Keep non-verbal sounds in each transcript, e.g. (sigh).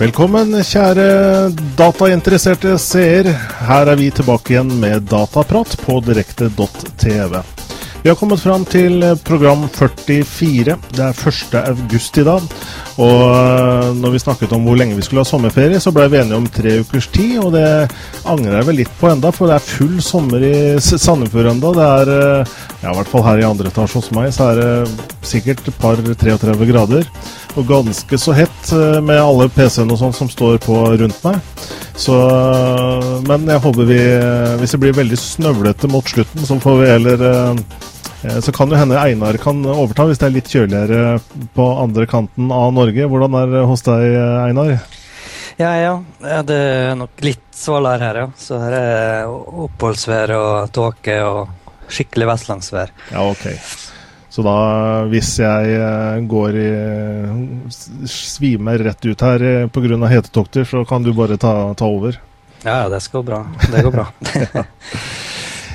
Velkommen, kjære datainteresserte seer. Her er vi tilbake igjen med Dataprat på direkte.tv. Vi har kommet fram til program 44. Det er 1. august i dag. Og eh, når vi snakket om hvor lenge vi skulle ha sommerferie, så ble vi enige om tre ukers tid. Og det angrer jeg vel litt på enda, for det er full sommer i Sandefjord enda. Det er, eh, ja, i hvert fall her i andre etasje hos meg, så er det sikkert et par 33 grader. Og ganske så hett eh, med alle PC-ene og sånn som står på rundt meg. Så, men jeg håper vi Hvis det blir veldig snøvlete mot slutten, så får vi heller Eh, så kan jo hende Einar kan overta hvis det er litt kjøligere på andre kanten av Norge. Hvordan er det hos deg, Einar? Ja, ja. Det er nok litt svalere her, ja. Så her er oppholdsvær og tåke og skikkelig vestlandsvær. Ja, ok. Så da, hvis jeg eh, går i Svimer rett ut her eh, pga. hetetokter, så kan du bare ta, ta over? Ja, det skal bra. Det går bra. ja. (laughs)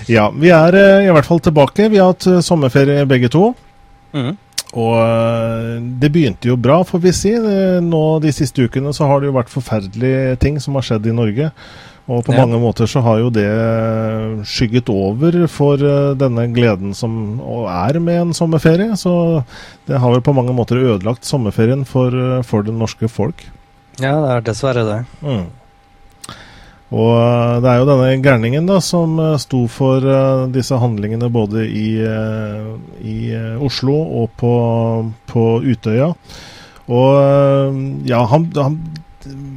(laughs) Ja, vi er uh, i hvert fall tilbake. Vi har hatt sommerferie begge to. Mm. Og det begynte jo bra, får vi si. nå De siste ukene så har det jo vært forferdelige ting som har skjedd i Norge. Og på ja. mange måter så har jo det skygget over for denne gleden som er med en sommerferie. Så det har vel på mange måter ødelagt sommerferien for, for det norske folk. Ja, det er dessverre det. Mm. Og eh, det er jo denne gærningen da, som eh, sto for disse handlingene både i, i Oslo og på, på, Utøya. Og ja, han, han,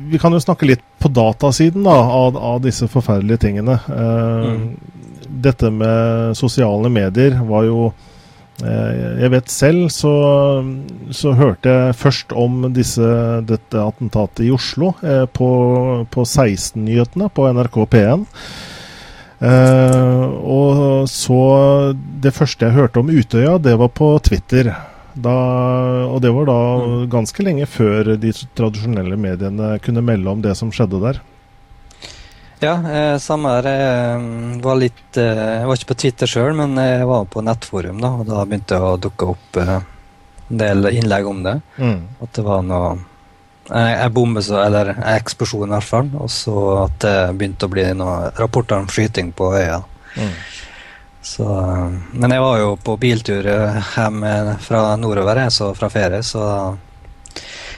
Vi kan jo snakke litt på datasiden da, av, av disse forferdelige tingene. Uh, mm. Dette med sosiale medier var jo Eh, jeg vet selv så, så, hørte jeg først om disse, dette attentatet i Oslo eh, på, på 16-nyhetene på NRK P1. Eh, og så Det første jeg hørte om Utøya, det var på Twitter. Da, og det var da ganske lenge før de tradisjonelle mediene kunne melde om det som skjedde der. Ja, eh, samme her. Jeg var litt eh, Jeg var ikke på Twitter sjøl, men jeg var på nettforum, da, og da begynte det å dukke opp eh, en del innlegg om det. Mm. At det var noe en bombe, eller en eksplosjon i hvert fall. Og så at det begynte å bli noen rapporter om skyting på øya. Mm. Så, men jeg var jo på biltur hjem fra nordover, så fra ferie, så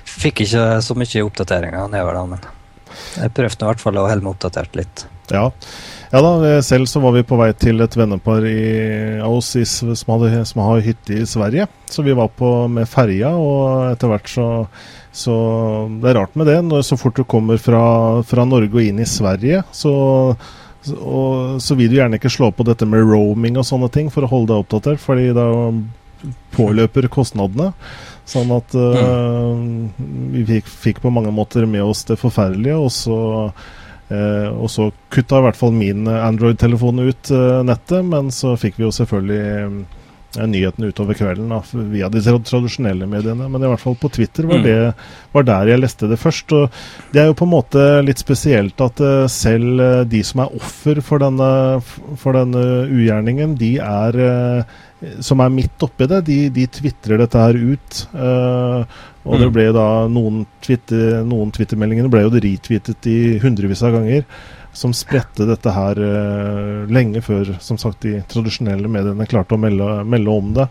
fikk ikke så mye oppdateringer nedover da. men jeg prøvde i hvert fall å holde meg oppdatert litt. Ja. ja da, selv så var vi på vei til et vennepar i, av oss i, som, hadde, som, har hytte i Sverige. Så vi var på med ferja, og etter hvert så, så Det er rart med det. Når, så fort du kommer fra, fra Norge og inn i Sverige, så og, så vil du gjerne ikke slå på dette med roaming og sånne ting for å holde deg oppdatert, fordi da påløper kostnadene. Sånn at uh, vi fikk, fikk, på mange måter med oss det forferdelige, og så, uh, og så kutta i hvert fall min Android-telefon ut uh, nettet, men så fikk vi jo selvfølgelig nyhetene utover kvelden da, via de tradisjonelle mediene. Men i hvert fall på Twitter var, mm. det, var der jeg leste det først. Og det er jo på en måte litt spesielt at selv de som er offer for denne, for denne ugjerningen, de er som er midt oppi det, de, de tvitrer dette her ut. Uh, og mm. det ble da noen, twitter, noen twittermeldingene ble jo retweetet i hundrevis av ganger. Som spredte dette her uh, lenge før som sagt, de tradisjonelle mediene klarte å melde, melde om det.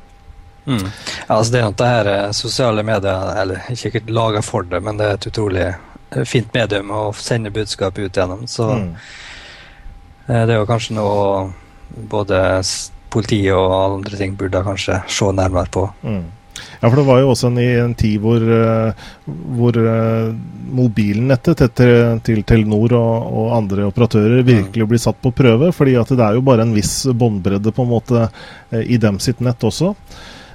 Mm. Ja, altså det er at det her eh, sosiale medier eller ikke laga for det, men det er et utrolig fint medium å sende budskap ut gjennom. Så mm. det er jo kanskje noe både politiet og andre ting burde kanskje se nærmere på. Mm. Ja, for det var jo også en, en tid hvor, uh, hvor uh, mobilnettet til, til Telenor og, og, andre operatører virkelig blir satt på prøve. fordi at det er jo bare en viss båndbredde på en måte uh, i dem sitt nett også.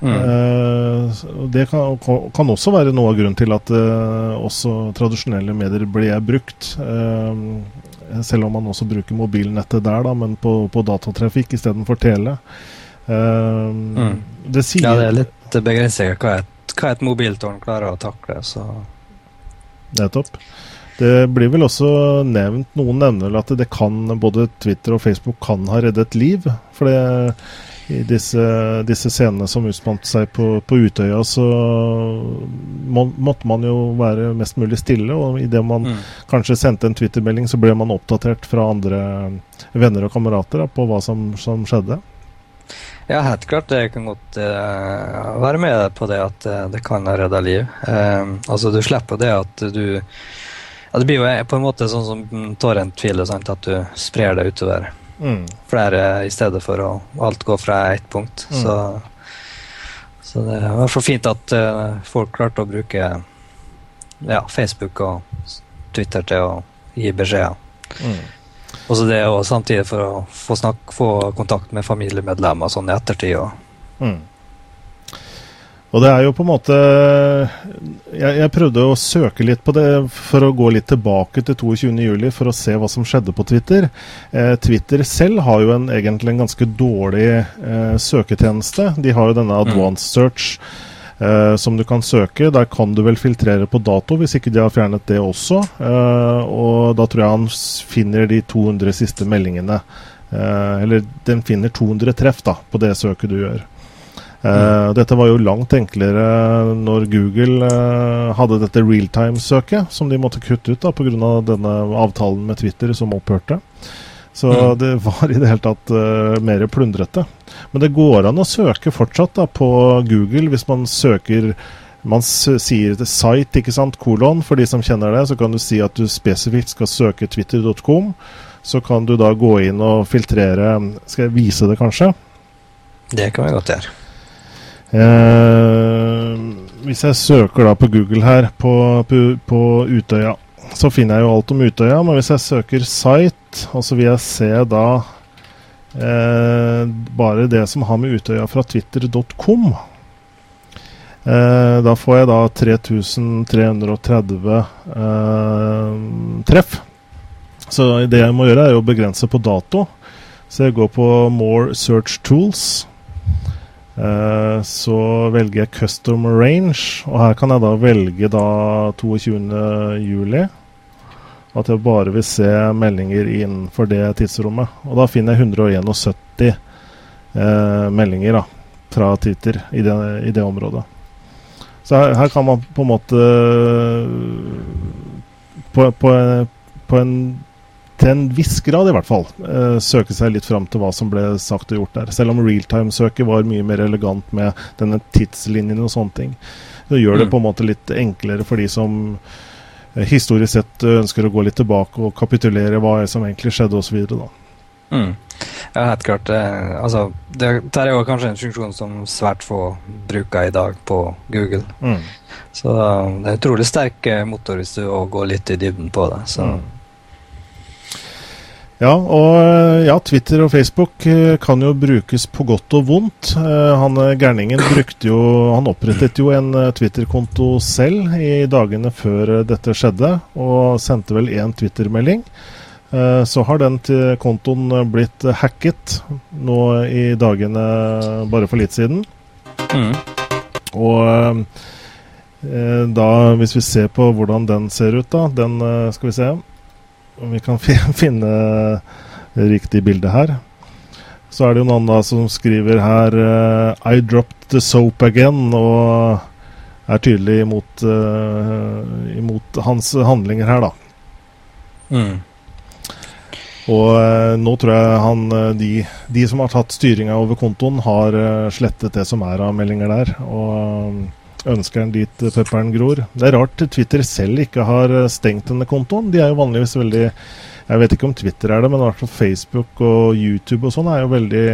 Mm. det kan, kan, også være noe av grunnen til at også tradisjonelle medier ble brukt. Selv om man også bruker mobilnettet der, da, men på, på datatrafikk istedenfor tele. Uh, mm. det sier, ja, det er litt begrenset hva, hva et mobiltårn klarer å takle. så... Nettopp. Det blir vel også nevnt Noen nevner at det kan både Twitter og Facebook kan ha reddet liv. For det, i disse, disse, scenene som utspant seg på, på Utøya, så må, måtte man jo være mest mulig stille. Og idet man mm. kanskje sendte en Twitter-melding, så ble man oppdatert fra andre venner og kamerater da, på hva som, som, skjedde. Ja, helt klart. Jeg kan godt uh, være med på det at uh, det kan ha redda liv. Uh, altså, du slipper det at du ja, Det blir jo på en måte sånn som Torrent tviler, sant? at du sprer det utover mm. flere i stedet for å alt gå fra ett punkt. Mm. Så, så, det er i hvert fall fint at folk klarte å bruke ja, Facebook og Twitter til å gi beskjeder. Mm. Og så det og samtidig for å få, snakk, få kontakt med familiemedlemmer sånn i ettertid. Og, mm. Og det er jo på en måte jeg, jeg, prøvde å søke litt på det for å gå litt tilbake til 22.07. for å se hva som skjedde på Twitter. Eh, Twitter selv har jo en, egentlig en ganske dårlig eh, søketjeneste. De har jo denne mm. advanced search eh, som du kan søke. Der kan du vel filtrere på dato, hvis ikke de har fjernet det også. Eh, og da tror jeg han finner de 200 siste meldingene. Eh, eller den finner 200 treff da, på det søket du gjør. Mm. dette var jo langt enklere når Google uh, hadde dette realtime-søket, som de måtte kutte ut pga. denne avtalen med Twitter som opphørte. Så mm. det var i det hele tatt uh, mer plundrete. Men det går an å søke fortsatt da, på Google hvis man søker man sier site, ikke sant, kolon, for de som kjenner det, så kan du si at du spesifikt skal søke twitter.com. Så kan du da gå inn og filtrere Skal jeg vise det, kanskje? Det kan vi godt gjøre. Eh, hvis jeg søker da på Google her på, på, på, Utøya, så finner jeg jo alt om Utøya. Men hvis jeg søker site, og så vil jeg se da eh, bare det som har med Utøya fra twitter.com. Eh, da får jeg da 3330 eh, treff. Så det jeg må gjøre, er å begrense på dato. Så jeg går på More Search Tools. Eh, så velger jeg Custom Range, og her kan jeg da velge da 22.07. At jeg bare vil se meldinger innenfor det tidsrommet. Og da finner jeg 171 eh, meldinger da, fra Twitter i det, i det området. Så her, her, kan man på en måte på, på, på en til en viss grad, i hvert fall, eh, søke seg litt fram til hva som ble sagt og gjort der. Selv om realtime-søket var mye mer elegant med denne tidslinjen og sånne ting. Det gjør det mm. på en måte litt enklere for de som historisk sett ønsker å gå litt tilbake og kapitulere hva som egentlig skjedde osv. Mm. Ja, helt klart. Eh, altså, det, det er jo kanskje en funksjon som svært få bruker i dag på Google. Mm. Så det er utrolig sterk motor hvis du går litt i dybden på det. Så mm. Ja, og eh, ja, Twitter og Facebook eh, kan jo brukes på godt og vondt. Eh, han gærningen brukte jo Han opprettet jo en Twitter-konto selv i dagene før dette skjedde, og sendte vel én Twitter-melding. Så har den kontoen blitt hacket nå i dagene bare for litt siden. Mm. Og da, hvis vi ser på hvordan den ser ut, da Den skal vi se vi kan (laughs) finne riktig bilde her. Så er det jo noen da som skriver her uh, I dropped the soap again, og er tydelig imot, uh, imot hans handlinger her, da. Mm. Og uh, nå tror jeg han de, de, som har tatt styringa over kontoen, har slettet det som er av meldinger der. Og ønsker den dit pepperen gror. Det er rart Twitter selv ikke har eh, stengt denne kontoen. De er jo vanligvis veldig Jeg vet ikke om Twitter er det, men i hvert fall Facebook og YouTube og sånn er jo veldig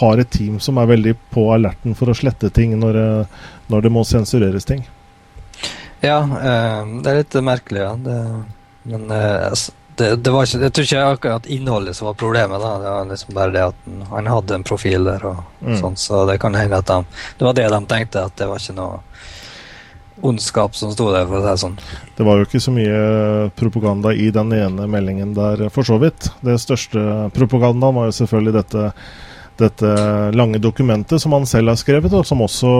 har et team som er veldig på alerten for å slette ting når, eh, når det må sensureres ting. Ja, eh, det er litt merkelig, ja. Det, men det, det, var ikke, jeg tror ikke akkurat innholdet som var problemet. da, Det var liksom bare det at han hadde en profil der, og mm. sånn, så det kan hende at de, det var det de tenkte, at det var ikke noe ondskap som sto der, for å si det sånn. Det var jo ikke så mye propaganda i den ene meldingen der, for så vidt. Det største propagandaen var jo selvfølgelig dette, dette lange dokumentet som han selv har skrevet, og som også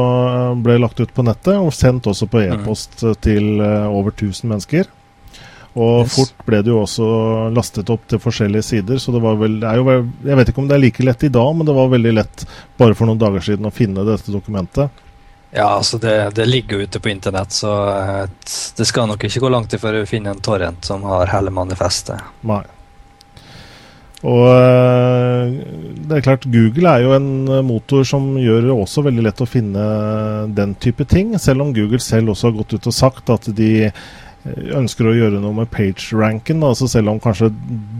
ble lagt ut på nettet, og sendt også på e-post mm. til eh, over 1000 mennesker. Og yes. fort ble det jo også lastet opp til forskjellige sider. Så det var vel det er jo, Jeg vet ikke om det er like lett i dag, men det var veldig lett bare for noen dager siden å finne dette dokumentet. Ja, altså det, det ligger ute på internett, så eh, det skal nok ikke gå langt før du finner en torrent som har hele manifestet. Nei. Og eh, det er klart, Google er jo en motor som gjør det også veldig lett å finne den type ting, selv om Google selv også har gått ut og sagt at de ønsker å gjøre noe med page-ranken. Altså selv om kanskje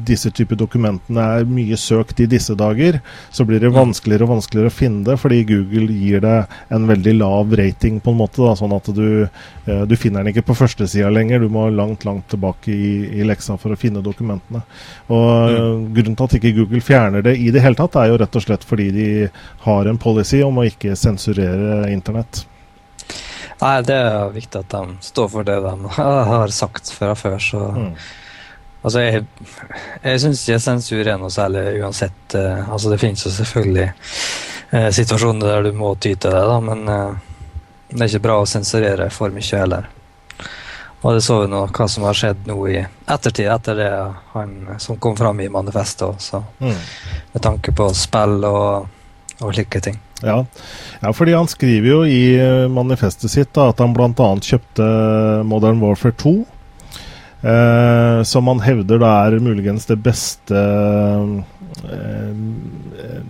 disse typer dokumentene er mye søkt i disse dager, så blir det vanskeligere og vanskeligere å finne det, fordi Google gir det en veldig lav rating, på en måte. Da, sånn at du, eh, du finner den ikke på førstesida lenger. Du må langt, langt tilbake i, i, leksa for å finne dokumentene. Og mm. Grunnen til at ikke Google fjerner det i det hele tatt, er jo rett og slett fordi de har en policy om å ikke sensurere internett. Nei, det er viktig at de står for det de (laughs) har sagt fra før. Så mm. Altså, jeg, jeg syns ikke sensur er noe særlig uansett. Uh, altså, det finnes jo selvfølgelig uh, situasjoner der du må ty til det, da, men uh, det er ikke bra å sensurere for mye heller. Og det så vi nå hva som har skjedd nå i ettertid, etter det han som kom fram i manifestet også. Mm. Med tanke på spill og, og slike ting. Ja. ja. fordi han skriver jo i eh, manifestet sitt da, at han bl.a. kjøpte Modern Warfare 2. Eh, som han hevder da er muligens det beste eh,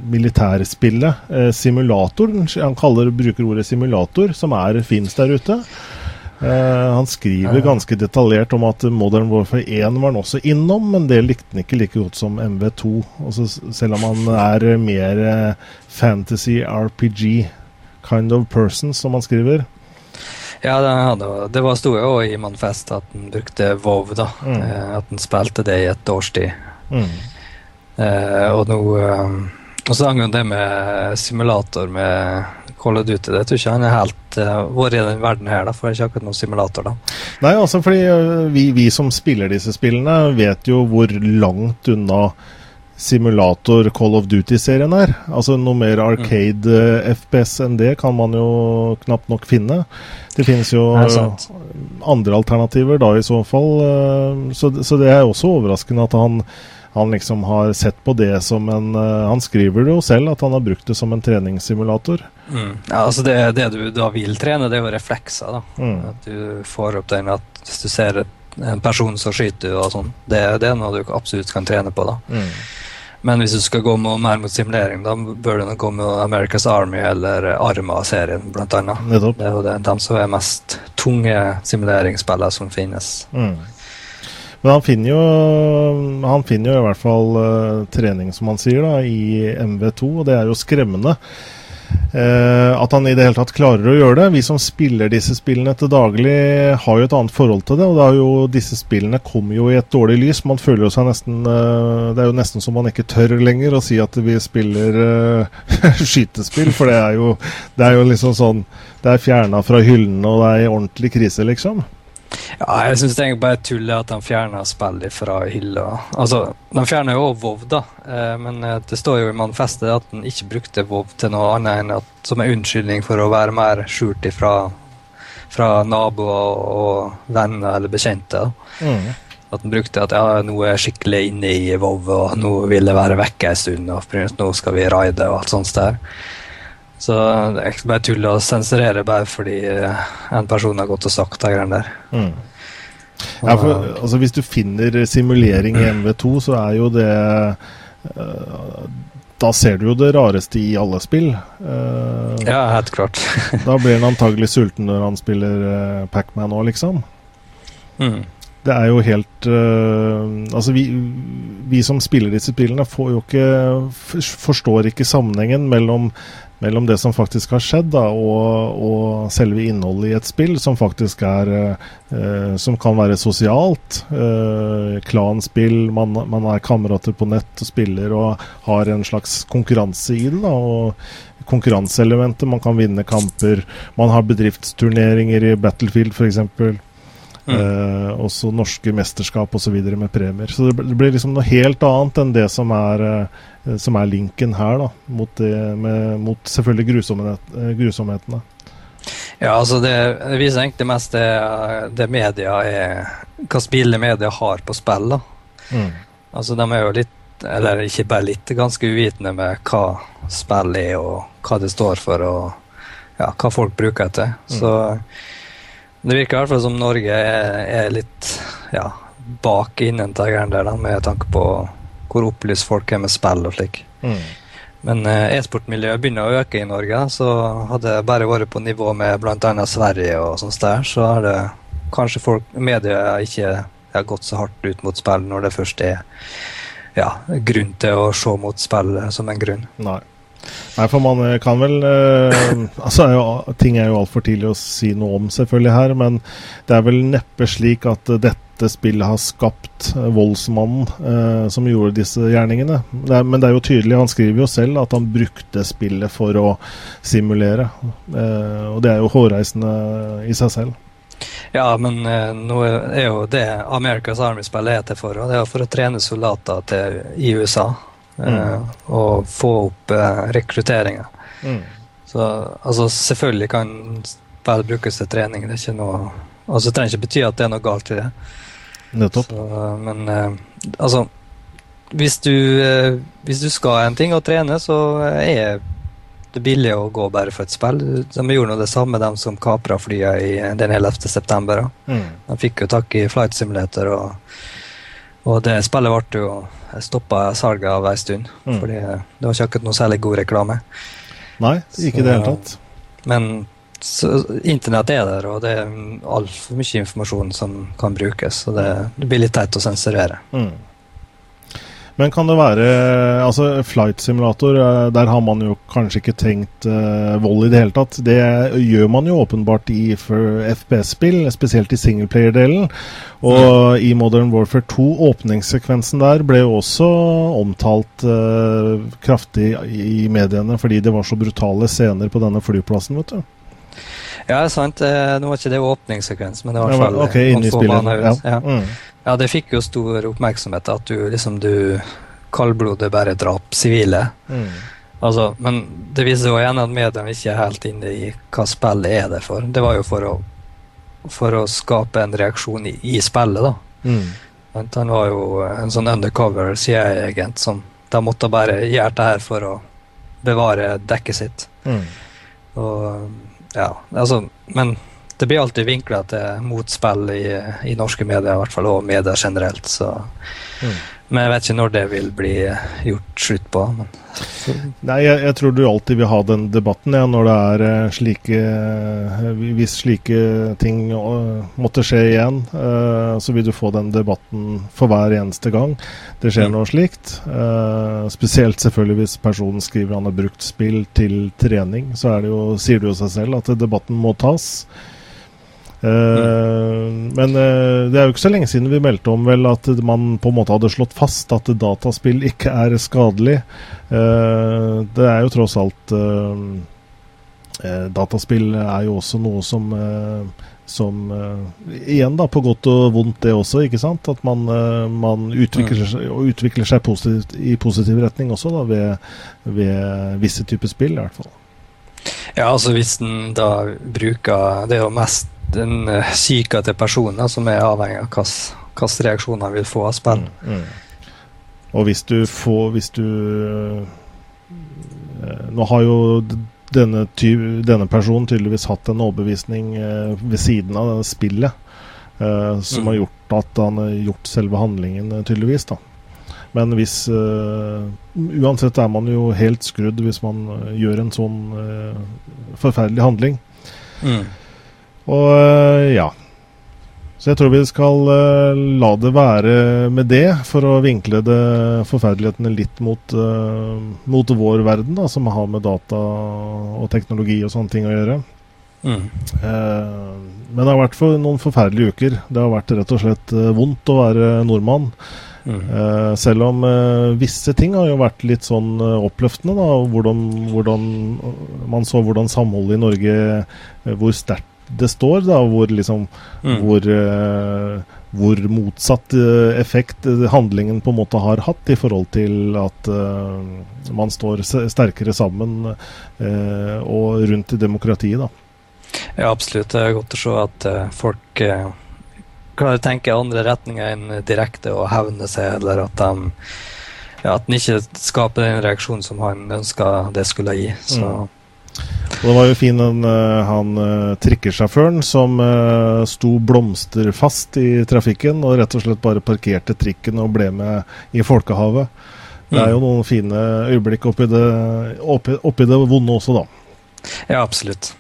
militærspillet. Eh, simulatoren, han kaller, bruker ordet simulator, som er fins der ute. Uh, han skriver ganske detaljert om at Modern Warfare 1 var han også innom, men det likte han ikke like godt som MV2. Også selv om han er mer uh, fantasy RPG kind of person, som han skriver. Ja, det, det var store jo i Manfest at han brukte WoW, da. Mm. Uh, at han spilte det i et års tid. Mm. og nå Og så angående det med simulator med Call of Duty. Det tror ikke han er helt uh, vært i den verden her, da, for det er ikke akkurat noen simulator, da. Nei, altså fordi uh, vi, vi, som spiller disse spillene, vet jo hvor langt unna simulator Call of Duty-serien er. Altså Noe mer arcade mm. uh, FPS enn det kan man jo knapt nok finne. Det finnes jo andre alternativer da i så fall. Så, så det er også overraskende at han han liksom har sett på det som en Han skriver det jo selv, at han har brukt det som en treningssimulator. Mm. Ja, altså det, det, du da vil trene, det er jo reflekser. da. Mm. At du får opp den at hvis du ser en person så skyter du og sånn, det, det, er noe du absolutt kan trene på. da. Mm. Men hvis du skal gå med, mer mot simulering, da bør du gå med America's Army eller Arma-serien, annet. Det er jo det, de som er mest tunge simuleringsspillene som finnes. Mm. Men han finner jo, han finner jo i hvert fall uh, trening, som han sier, da, i MV2, og det er jo skremmende. Uh, at han i det hele tatt klarer å gjøre det. Vi som spiller disse spillene til daglig, har jo et annet forhold til det. Og det er jo, disse spillene kommer jo i et dårlig lys. Man føler jo seg nesten uh, Det er jo nesten som man ikke tør lenger å si at vi spiller (laughs) skytespill, for det er jo, det er jo liksom sånn Det er fjerna fra hyllene, og det er i ordentlig krise, liksom. Ja, jeg syns egentlig bare tull at de fjerner spill fra hylla. Altså, de fjerner jo også WoW, da, eh, men eh, det står jo i manifestet at en ikke brukte WoW til noe annet enn at, som en unnskyldning for å være mer skjult ifra fra naboer og venner eller bekjente. Mm. At en brukte at ja, nå er jeg skikkelig inne i WoW, og nå vil jeg være vekke en stund, og nå skal vi raide og alt sånt der. Så det er ikke bare tull å sensurere bare fordi eh, en person har gått og sagt de greiene der. Mm. Ja, for, altså, hvis du finner simulering i MV2, så er jo det uh, Da ser du jo det rareste i alle spill. Uh, ja, helt klart. (laughs) da blir han antagelig sulten når han spiller Pacman òg, liksom. Mm. Det er jo helt Altså, vi, vi som spiller disse spillene, får jo ikke Forstår ikke sammenhengen mellom mellom det som faktisk har skjedd, da, og, og, selve innholdet i et spill, som faktisk er eh, Som kan være sosialt. Eh, klanspill, man, man, er kamerater på nett og spiller og har en slags konkurranse i det. da, og Konkurranseelementet, man kan vinne kamper. Man har bedriftsturneringer i Battlefield f.eks. Mm. Eh, også norske mesterskap osv. med premier. Så det blir liksom noe helt annet enn det som er eh, som er linken her, da, mot, det, med, mot selvfølgelig grusomhet, eh, grusomhetene. Ja, altså det, viser egentlig mest det, det media er Hva bilde media har på spill. da. Mm. Altså De er jo litt, eller ikke bare litt, ganske uvitende med hva spill er, og hva det står for, og ja, hva folk bruker det til. Mm. Så det virker i hvert fall som Norge er, er litt ja, bak innen greiene der, da, med tanke på hvor opplyst folk er med spill og slik. Mm. Men eh, e-sportmiljøet begynner å øke i Norge, så hadde det bare vært på nivå med bl.a. Sverige og sånt der, så er det kanskje folk, media ikke har gått så hardt ut mot spill når det først er ja, grunn til å se mot spill som en grunn. Nei. Nei, for man eh, kan vel eh, Altså, er jo, ting er jo altfor tidlig å si noe om, selvfølgelig, her. Men det er vel neppe slik at dette dette spillet har skapt eh, voldsmannen eh, som gjorde disse gjerningene. Det er, men det er jo tydelig, han skriver jo selv at han brukte spillet for å simulere. Eh, og det er jo hårreisende i seg selv. Ja, men eh, nå er jo det America's Army-spillet heter for, og det er for å trene soldater til, i USA. Eh, mm. og få opp eh, rekrutteringa. Mm. Så altså, selvfølgelig kan spill brukes til trening. Det er ikke noe Altså, det trenger ikke bety at det er noe galt i det. Nettopp. Så, men eh, altså hvis du, hvis du skal en ting og trene, så er det billig å gå bare for et spill. De gjorde noe det samme, de som kapra flyene den 11. september. Mm. De fikk jo tak i Flight Simulator, og, og det spillet ble jo stoppa salget av ei stund. Mm. Fordi det var ikke akkurat noe særlig god reklame. Nei, ikke i det hele tatt. Men Internett er der, og det er altfor mye informasjon som kan brukes. Så det, det blir litt teit å sensurere. Mm. Men kan det være Altså, flight simulator, eh, der har man jo kanskje ikke tenkt uh, vold i det hele tatt. Det gjør man jo åpenbart i FPS-spill, spesielt i singleplayer-delen. Og mm. i Modern Warfare 2, åpningssekvensen der, ble jo også omtalt uh, kraftig i mediene fordi det var så brutale scener på denne flyplassen, vet du. Ja, det er sant. Eh, nå var ikke det åpningssekvens, men det var i hvert fall okay, få baner. Ja. Ja. Mm. Ja. det fikk jo stor oppmerksomhet at du liksom du kaldblodet bare drap sivile. Mm. Altså, men det viser jo igjen at mediene ikke er helt inne i hva spillet er det for. Det var jo for å, for å skape en reaksjon i, i spillet, da. Mm. Han var jo en sånn undercover CIA-agent som da måtte bare gjøre det her for å bevare dekket sitt. Mm. Og ja, altså, men det blir alltid vinkla til motspill i, i, norske medier, i hvert fall, og medier generelt. Så. Mm. Men jeg vet ikke når det vil bli gjort slutt på. Men. Nei, jeg, jeg, tror du alltid vil ha den debatten ja, når det er uh, slike uh, Hvis slike ting uh, måtte skje igjen, så vil du få den debatten for hver eneste gang det skjer mm. noe slikt. spesielt selvfølgelig hvis personen skriver han har brukt spill til trening, så er det jo, sier det jo seg selv at debatten må tas. Uh, men uh, det er jo ikke så lenge siden vi meldte om vel at man på en måte hadde slått fast at dataspill ikke er skadelig. Uh, det er jo tross alt Dataspill er jo også noe som som Igjen, da, på godt og vondt, det også. ikke sant? At man, man utvikler, mm. seg, utvikler, seg positivt, i positiv retning også, da, ved, ved visse typer spill, i hvert fall. Ja, altså hvis en da bruker Det er jo mest den uh, psyka til personen som er avhengig av hvilke reaksjoner han vil få av spill. Mm, mm. Og hvis du får Hvis du uh, Nå har jo denne, denne, personen tydeligvis hatt en overbevisning uh, ved siden av denne spillet som mm. har gjort at han har gjort selve handlingen, tydeligvis. da. Men hvis Uansett er man jo helt skrudd hvis man gjør en sånn forferdelig handling. Mm. Og eh, ja. Så jeg tror vi skal uh, la det være med det, for å vinkle det forferdelighetene litt mot, uh, mot vår verden, da, som har med data og teknologi og sånne ting å gjøre. Mm. Men det har vært for noen forferdelige uker. Det har vært rett og slett vondt å være nordmann. Mm. selv om visse ting har jo vært litt sånn oppløftende. da, hvordan, hvordan, Man så hvordan samholdet i Norge, hvor sterkt det står, da, hvor liksom mm. hvor, uh, hvor, motsatt uh, effekt handlingen på en måte har hatt i forhold til at uh, man står sterkere sammen og rundt demokratiet, da. Ja, absolutt. Det er godt å se at folk klarer å tenke andre retninger enn direkte å hevne seg, eller at de ja, at den ikke skaper den reaksjonen som han ønska det skulle gi. Så. Mm. Og det var jo fin den, uh, han uh, trikkesjåføren som uh, sto blomsterfast i trafikken og rett og slett bare parkerte trikken og ble med i folkehavet. Det er jo mm. noen fine øyeblikk oppi det, oppi, oppi det vonde også, da. Ja, absolutt.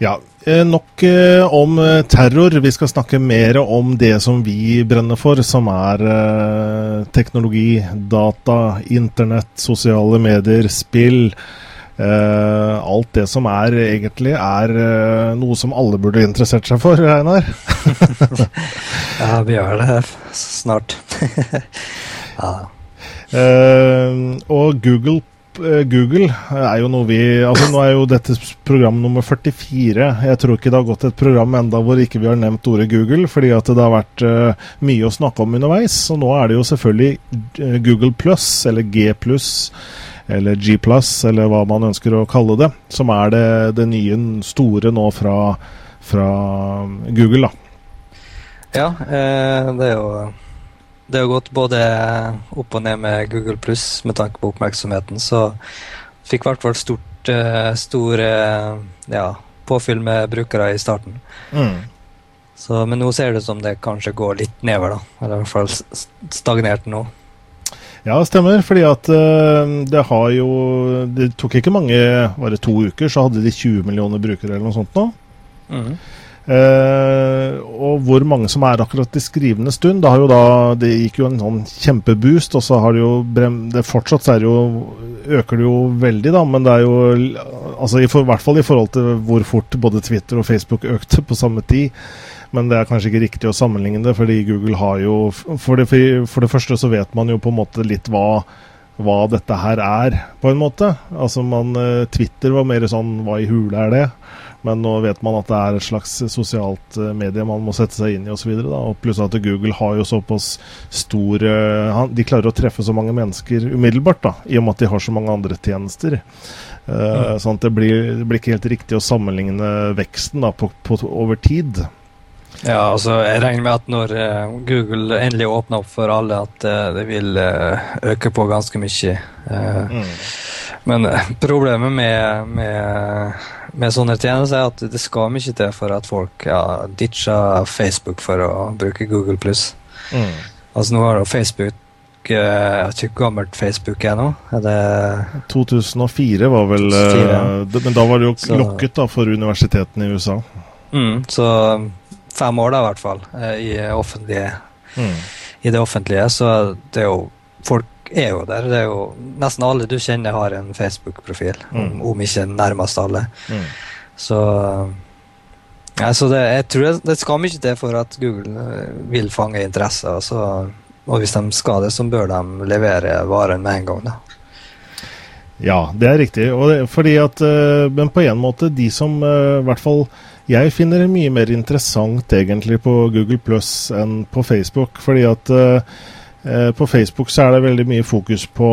Ja, eh, nok eh, om eh, terror. Vi skal snakke mer om det som vi brenner for, som er teknologi, data, internett, sosiale medier, spill. alt det som er egentlig er noe som alle burde interessert seg for, Einar. (laughs) ja, vi gjør det snart. (laughs) ja. og Google Eh, Google er jo noe vi altså Nå er jo dette program nummer 44. Jeg tror ikke det har gått et program enda hvor ikke vi har nevnt ordet Google, fordi at det har vært uh, mye å snakke om underveis. Og nå er det jo selvfølgelig uh, Google pluss, eller G pluss, eller G pluss, eller hva man ønsker å kalle det, som er det, det nye store nå fra, fra Google, da. Ja, eh, det er jo det har gått både opp og ned med Google pluss med tanke på oppmerksomheten. Så fikk i hvert fall stort, uh, stor uh, ja, påfyll med brukere i starten. Mm. Så, men nå ser det ut som det kanskje går litt nedover, da. Eller i hvert fall stagnert nå. Ja, stemmer. Fordi at uh, det har jo Det tok ikke mange, var det to uker, så hadde de 20 millioner brukere eller noe sånt nå. Mm. Uh, og hvor mange som er akkurat i skrivende stund. Det, da, det gikk jo en sånn kjempeboost, og så har det jo det fortsatt så jo, øker det jo veldig, da. Men det er jo altså i, for, hvert fall i forhold til hvor fort både Twitter og Facebook økte på samme tid. Men det er kanskje ikke riktig å sammenligne det, fordi Google har jo For det, for det første så vet man jo på en måte litt hva hva dette her er, på en måte. Altså man, eh, Twitter var mer sånn Hva i hule er det? Men nå vet man at det er et slags sosialt eh, medie man må sette seg inn i osv. Pluss at Google har jo såpass stor eh, De klarer å treffe så mange mennesker umiddelbart, da, i og med at de har så mange andre tjenester. Mm. sånn at det blir, det blir, ikke helt riktig å sammenligne veksten da, på, på, over tid. Ja, altså jeg regner med at når Google endelig åpner opp for alle, at det vil øke på ganske mye. Mm. Men problemet med, med med sånne tjenester er at det skal mye til for at folk ja, ditcher Facebook for å bruke Google pluss. Mm. Altså nå har jo Facebook eh, jeg vet ikke hvor gammelt Facebook er nå. Er det 2004 var vel 2004, ja. Eh, men da var det jo så, lokket da for universitetene i USA. Mm, så fem år, da, i hvert fall, eh, i, offentlige, mm. i det offentlige. Så det er jo Folk er jo der. Det er jo Nesten alle du kjenner, har en Facebook-profil. Mm. Om, om, ikke nærmest alle. Mm. Så Altså det, jeg tror det, det skal mye til for at Google eh, vil fange interesse. Altså, og hvis de skal det, så bør de levere varen med en gang. da. Ja, det er riktig. Det, fordi at, uh, men på en måte, de som uh, i hvert fall jeg finner det mye mer interessant egentlig på Google Plus enn på Facebook. Fordi at Eh, på Facebook så er det veldig mye fokus på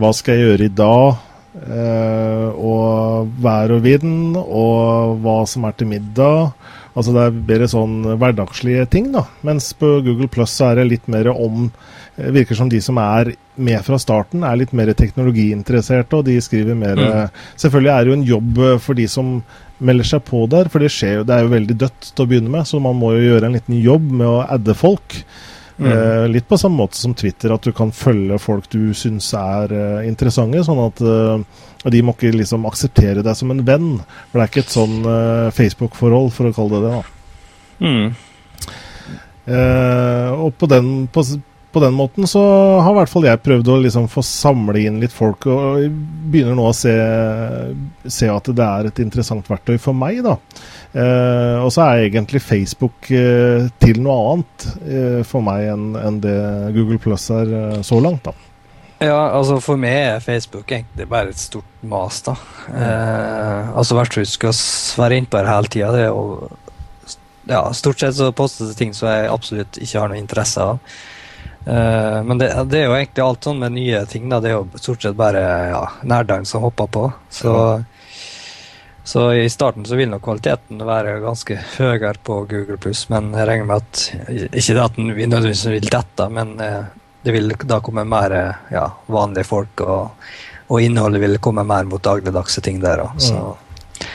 hva skal jeg gjøre i dag, eh, og vær og vind, og hva som er til middag. Altså det er bedre sånn hverdagslige ting, da. Mens på Google Plus så er det litt mer om eh, Virker som de som er med fra starten, er litt mer teknologiinteresserte, og de skriver mer mm. Selvfølgelig er det jo en jobb for de som melder seg på der, for det skjer jo Det er jo veldig dødt til å begynne med, så man må jo gjøre en liten jobb med å adde folk. Mm. Eh, litt på samme måte som Twitter, at du kan følge folk du syns er eh, interessante. Sånn at eh, de må ikke liksom akseptere deg som en venn. For det er ikke et sånn Facebook-forhold, for å kalle det det. da. Mm. Og på den, på, på den måten så har i hvert fall jeg prøvd å liksom få samle inn litt folk, og begynner nå å se, se at det er et interessant verktøy for meg. da. Eh, og så er egentlig Facebook eh, til noe annet eh, for meg enn en det Google Plus er eh, så langt. da. Ja, altså For meg er Facebook egentlig bare et stort mas. da. Mm. altså Vertshuset skal være innpå her hele tida. Det er jo ja, stort sett så postes det ting som jeg absolutt ikke har noe interesse av. Uh, men det, det, er jo egentlig alt sånn med nye ting. da, Det er jo stort sett bare ja, nerdene som hopper på. Så, så i starten så vil nok kvaliteten være ganske høyere på Google pluss, men jeg regner med at ikke det at den nødvendigvis vil dette, men uh, det vil da komme mer ja, vanlige folk, og, og, innholdet vil komme mer mot dagligdagse ting der òg. Så mm.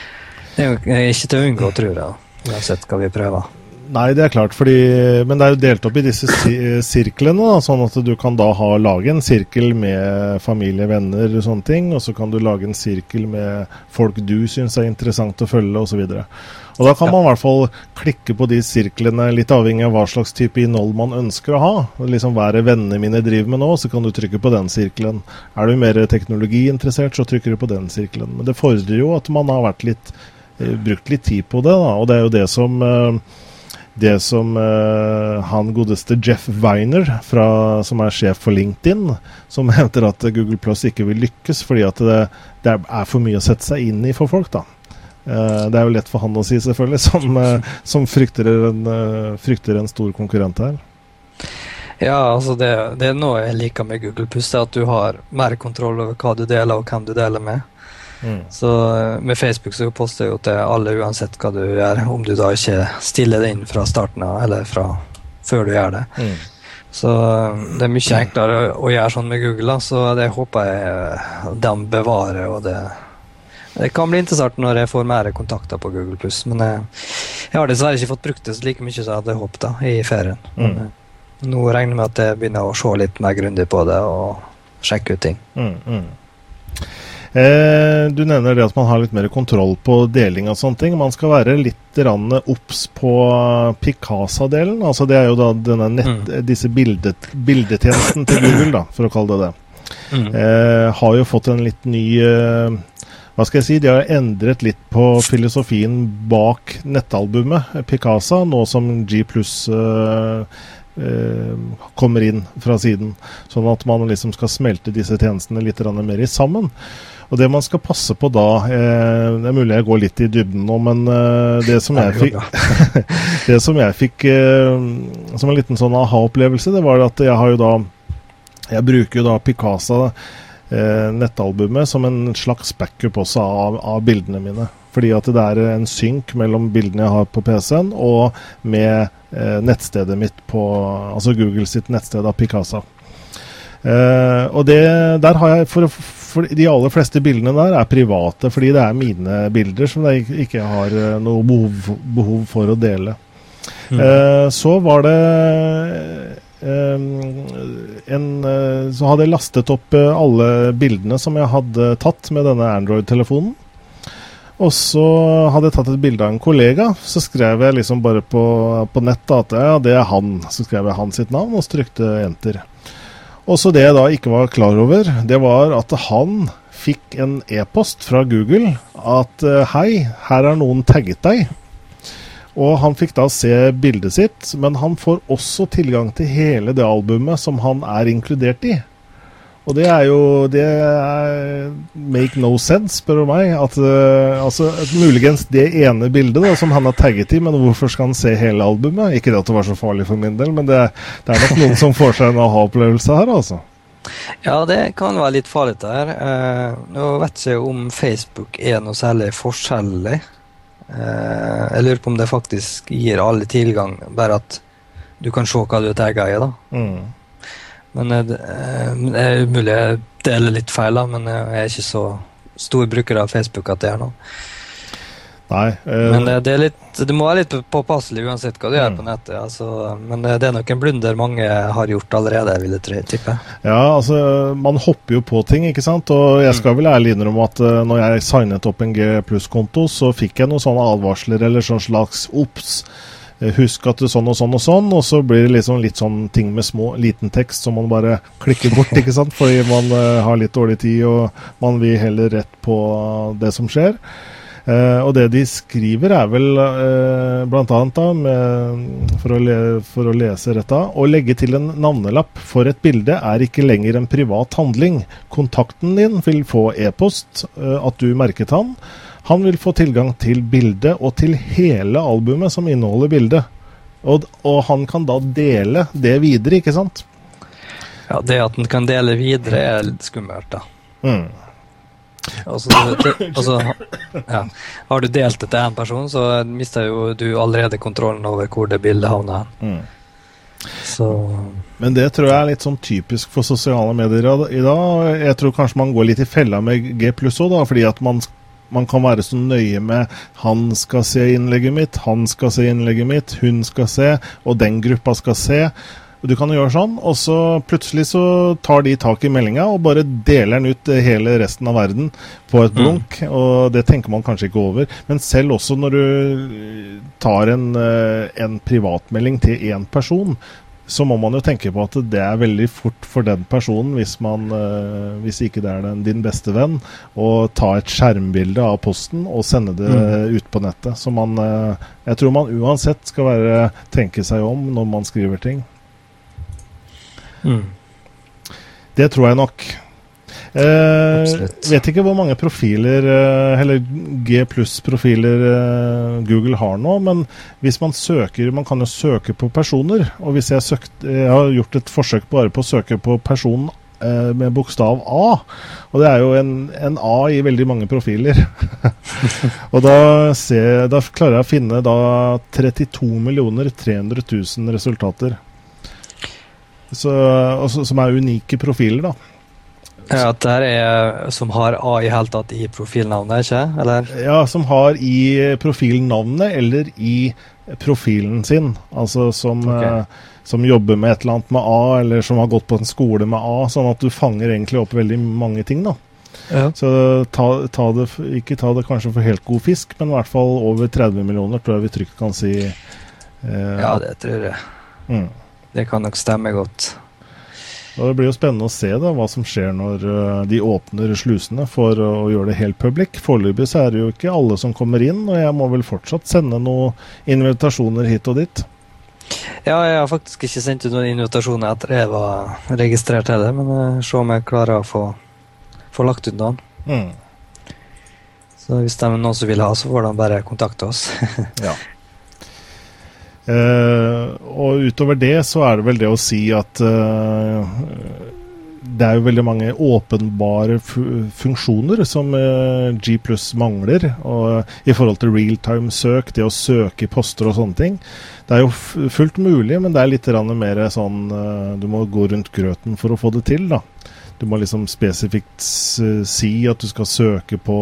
det er jo ikke til å unngå, tror jeg. Uansett hva vi prøver. Nei, det er klart, fordi, men det er jo delt opp i disse sirklene. Da, sånn at du kan da ha, lage en sirkel med familie, venner og sånne ting. Og så kan du lage en sirkel med folk du syns er interessant å følge osv. Og, så og da kan man i hvert fall klikke på de sirklene, litt avhengig av hva slags type innhold man ønsker å ha. Liksom Hva er det vennene mine driver med nå, så kan du trykke på den sirkelen. Er du mer teknologiinteressert, så trykker du på den sirkelen. Men det fordrer jo at man har vært litt Eh, brukt litt tid på det. Da. Og det er jo det som eh, det som uh, han godeste Jeff Weiner, fra, som er sjef for LinkedIn, som (laughs) hevder at Google Plus ikke vil lykkes fordi at det, det, er for mye å sette seg inn i for folk. da. Uh, det er jo lett for han å si, selvfølgelig, som, uh, (laughs) som frykter, en, frykter, en, stor konkurrent her. Ja, altså det, det er noe jeg liker med Google Plus, er at du har mer kontroll over hva du deler og hvem du deler med. Mm. Så eh, med Facebook så poster jeg jo til alle uansett hva du gjør, om du da ikke stiller det inn fra starten av, eller fra før du gjør det. Mm. Så eh, det er mye enklere å gjøre sånn med Google, da, så det håper jeg eh, de bevarer. og det det kan bli interessant når jeg får mer kontakter på Google+. Men jeg, jeg har dessverre ikke fått brukt det så like mye som jeg hadde håpet i ferien. Mm. nå regner jeg med at jeg begynner å se litt mer grundig på det og sjekke ut ting. Mm, mm. Eh, du nevner det at man har litt mer kontroll på deling av sånne ting. Man skal være litt obs på Picasa-delen. Altså det er jo da denne nett, mm. disse bildet, bildetjenesten til Google, da, for å kalle det det. Mm. Eh, har jo fått en litt ny eh, hva skal jeg si, De har endret litt på filosofien bak nettalbumet Picasa, nå som G pluss uh, uh, kommer inn fra siden. Sånn at man liksom skal smelte disse tjenestene litt mer sammen. Og det man skal passe på da eh, Det er mulig jeg går litt i dybden nå, men eh, det som jeg fikk (laughs) Det som jeg fikk eh, som en liten sånn aha-opplevelse, det var at jeg har jo da Jeg bruker jo da Picasa eh, nettalbumet som en slags backup også av, av, bildene mine. Fordi at det er en synk mellom bildene jeg har på PC-en og med eh, nettstedet mitt på Altså Google sitt nettsted av Picasa. Eh, og det, der har jeg for, for, De aller fleste bildene der er private, fordi det er mine bilder som jeg ikke har eh, noe behov, behov for å dele. Mm. Uh, så var det en, så hadde jeg lastet opp alle bildene som jeg hadde tatt med denne Android-telefonen. Og så hadde jeg tatt et bilde av en kollega. Så skrev jeg liksom bare på, på nett at ja, det er han. Så skrev jeg hans sitt navn og strykte enter. Og så det jeg da ikke var klar over, det var at han fikk en e-post fra Google at eh, hei, her er noen tagget deg. Og han fikk da se bildet sitt, men han får også tilgang til hele det albumet som han er inkludert i. Og det er jo Det er make no sense, spør du meg. At, uh, altså, muligens det ene bildet da, som han har tagget i, men hvorfor skal han se hele albumet? Ikke det at det var så farlig for min del, men det, det er nok noen som får seg en aha-opplevelse her, altså. Ja, det kan være litt farlig der. Uh, nå vet jeg ikke om Facebook er noe særlig forskjellig. Uh, jeg lurer på om det faktisk gir alle tilgang, bare at du kan se hva du er tagga i. da. Mm. Men eh, det er umulig jeg deler litt feil, da, men jeg er ikke så stor bruker av Facebook at det er noe. Nei, øh... men det, er litt, du må være litt påpasselig uansett hva du mm. gjør på nettet. Altså, men det er nok en blunder mange har gjort allerede, vil jeg tippe. Ja, altså, man hopper jo på ting, ikke sant. Og jeg skal mm. vel ærlig innrømme at uh, når jeg signet opp en G pluss-konto, så fikk jeg noen sånne advarsler eller sånn slags obs. Eh, husk at det er sånn og sånn og sånn, og så blir det liksom litt sånn ting med små, liten tekst som man bare klikker bort, ikke sant, fordi man uh, har litt dårlig tid og man vil heller rett på det som skjer. Uh, og det de skriver, er vel uh, bl.a. For, å for å lese rett av Å legge til en navnelapp for et bilde er ikke lenger en privat handling. Kontakten din vil få e-post uh, at du merket han. Han vil få tilgang til bildet og til hele albumet som inneholder bildet. Og, og, han kan da dele det videre, ikke sant? Ja, det at han kan dele videre, er litt skummelt, da. Mm. Altså, altså, ja. Har du delt det til én person, så mister jo du allerede kontrollen over hvor det bildet havner. Mm. Så. Men det tror jeg er litt sånn typisk for sosiale medier i dag. Jeg tror kanskje man går litt i fella med G pluss òg, fordi at man, man, kan være så nøye med 'han skal se innlegget mitt', 'han skal se innlegget mitt', 'hun skal se', og 'den gruppa skal se'. Du kan gjøre sånn, og så plutselig så tar de tak i meldinga og bare deler den ut hele resten av verden på et mm. blunk. Mm. Og det tenker man kanskje ikke over. Men selv også når du tar en, eh, en privatmelding til én person, så må man jo tenke på at det er veldig fort for den personen, hvis, man, uh, hvis ikke det er den, din beste venn, å ta et skjermbilde av posten og sende det mm. ut på nettet. Så man, uh, jeg tror man uansett skal være, tenke seg om når man skriver ting. Mm. Det tror jeg nok. Eh, vet ikke hvor mange profiler, eh, eller G pluss-profiler, eh, Google har nå. Men hvis man søker Man kan jo søke på personer. Og hvis jeg, søkt, jeg har gjort et forsøk bare på å søke på personen eh, med bokstav A. Og det er jo en, en A i veldig mange profiler. (laughs) og da, ser, da, klarer jeg å finne da 32 300 000 resultater. Så, også, som er unike profiler, da. Ja, At det er som har A i helt tatt i profilnavnet, ikke eller? Ja, som har i profilnavnet eller i profilen sin. Altså som, okay. eh, som jobber med et eller annet med A, eller som har gått på en skole med A. Sånn at du fanger egentlig opp veldig mange ting, da. Ja. Så ta, ta det, ikke ta det kanskje for helt god fisk, men i hvert fall over 30 millioner, tror jeg vi trygt kan si. Eh, ja, det tror jeg. Mm. Det kan nok stemme godt. Og det blir jo spennende å se da, hva som skjer når uh, de åpner slusene for å gjøre det helt public. Foreløpig så er det jo ikke alle som kommer inn, og jeg må vel fortsatt sende noen invitasjoner hit og dit. Ja, jeg har faktisk ikke sendt ut noen invitasjoner etter jeg var registrert heller, men uh, se om jeg klarer å få, få lagt ut noen. Mm. Så hvis det er noen som vil ha, så får de bare kontakte oss. (laughs) ja. Uh, og utover det så er det vel det å si at uh, det er jo veldig mange åpenbare funksjoner som uh, G pluss mangler. Og I forhold til realtime-søk, det å søke i poster og sånne ting. Det er jo fullt mulig, men det er litt mer sånn Du må gå rundt grøten for å få det til, da. Du må liksom spesifikt si at du skal søke på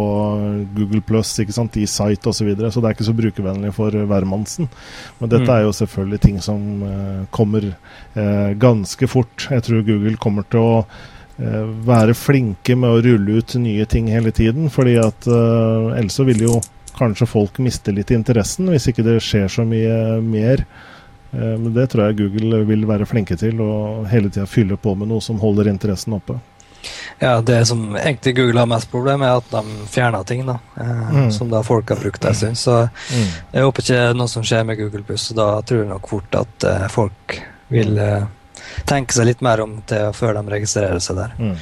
Google Plus i site osv. Så, videre, så det er ikke så brukervennlig for hvermannsen. Men dette mm. er jo selvfølgelig ting som uh, kommer uh, ganske fort. Jeg tror Google kommer til å uh, være flinke med å rulle ut nye ting hele tiden. fordi at ellers så vil jo kanskje folk miste litt interessen hvis ikke det skjer så mye mer. Eh, men det tror jeg Google vil være flinke til, og hele tida fylle på med noe som holder interessen oppe. Ja, Det som egentlig Google har mest problem er at de fjerner ting da, eh, mm. som da folk har brukt en stund. Så mm. jeg håper ikke noe som skjer med Google Pluss. Da tror jeg nok fort at eh, folk vil eh, tenke seg litt mer om til før de registrerer seg der. Mm.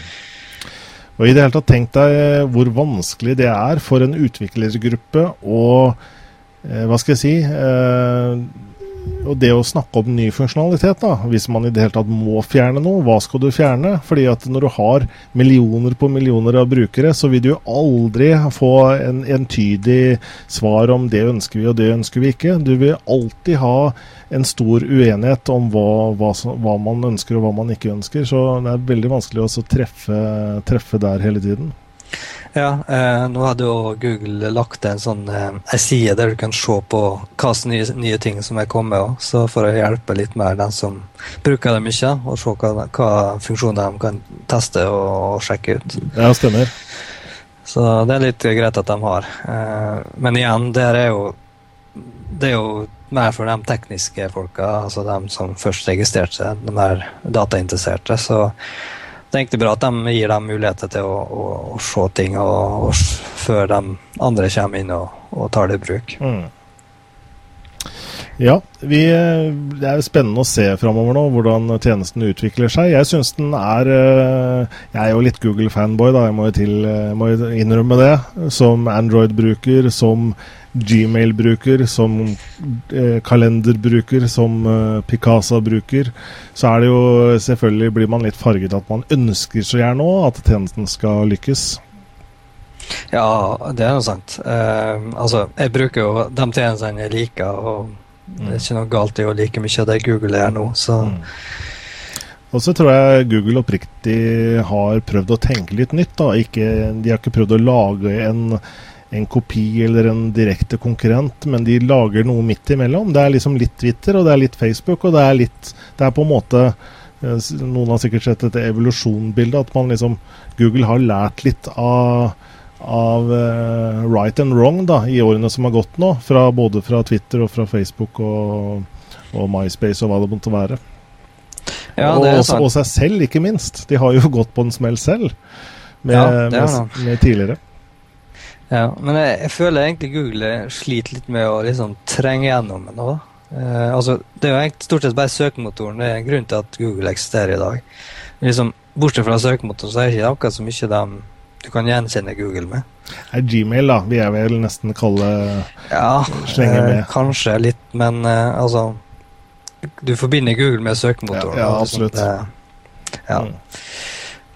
Og i det hele tatt Tenk deg eh, hvor vanskelig det er for en utviklergruppe å eh, Hva skal jeg si og det å snakke om ny funksjonalitet, da, hvis man i det hele tatt må fjerne noe, hva skal du fjerne? Fordi at når du har millioner på millioner av brukere, så vil du aldri få en entydig svar om det ønsker vi og det ønsker vi ikke. Du vil alltid ha en stor uenighet om hva, hva, hva man ønsker og hva man ikke ønsker. Så det er veldig vanskelig å treffe, treffe der hele tiden. Ja, eh, nå hadde jo Google lagt en sånn eh, side der du kan se på hvilke nye, nye, ting som er kommet. Også, så for å hjelpe litt mer den som bruker det mye, og se hva, hva funksjoner de kan teste og, og, sjekke ut. Ja, stemmer. Så det er litt greit at de har. Eh, men igjen, det er jo det er jo mer for de tekniske folka, altså de som først registrerte seg, de mer datainteresserte. så det er bra at de gir dem muligheter til å, å, å se ting og, og, før de andre kommer inn og, og tar det i bruk. Mm. Ja, vi, det er spennende å se framover nå hvordan tjenesten utvikler seg. Jeg syns den er eh, Jeg er jo litt Google-fanboy, da, jeg må, til, må innrømme det. Som Android-bruker, som Gmail-bruker, som eh, kalenderbruker, som eh, Picasa-bruker. Så er det jo selvfølgelig blir man litt farget at man ønsker så gjerne òg at tjenesten skal lykkes. Ja, det er noe sant. Eh, altså, jeg bruker jo de tjenestene jeg liker. og det er ikke noe galt i å like mye av det Google er nå. så... Mm. Og så tror jeg Google oppriktig har prøvd å tenke litt nytt. da. Ikke, de har ikke prøvd å lage en, en, kopi eller en direkte konkurrent, men de lager noe midt imellom. Det er liksom litt Twitter, og det er litt Facebook, og det er litt Det er på en måte eh, Noen har sikkert sett dette evolusjonbildet, at man liksom Google har lært litt av av uh, right and wrong da, i årene som har gått nå. Fra, både fra Twitter og fra Facebook og, og MySpace og hva det måtte være. Ja, og, også, og, seg selv, ikke minst. De har jo gått på en smell selv med, ja, med, med tidligere. Ja, men jeg, jeg, føler egentlig Google sliter litt med å liksom trenge gjennom det nå. Eh, altså, det er jo stort sett bare søkemotoren. Det er en grunn til at Google eksisterer i dag. Liksom, bortsett fra søkemotoren så er det ikke akkurat så mye de du kan gjenkjenne Google med. Er Gmail, da. Vi er vel nesten kalle ja. Eh, kanskje litt, men eh, altså Du forbinder Google med søkemotoren. Ja, ja absolutt. Det, ja. Mm.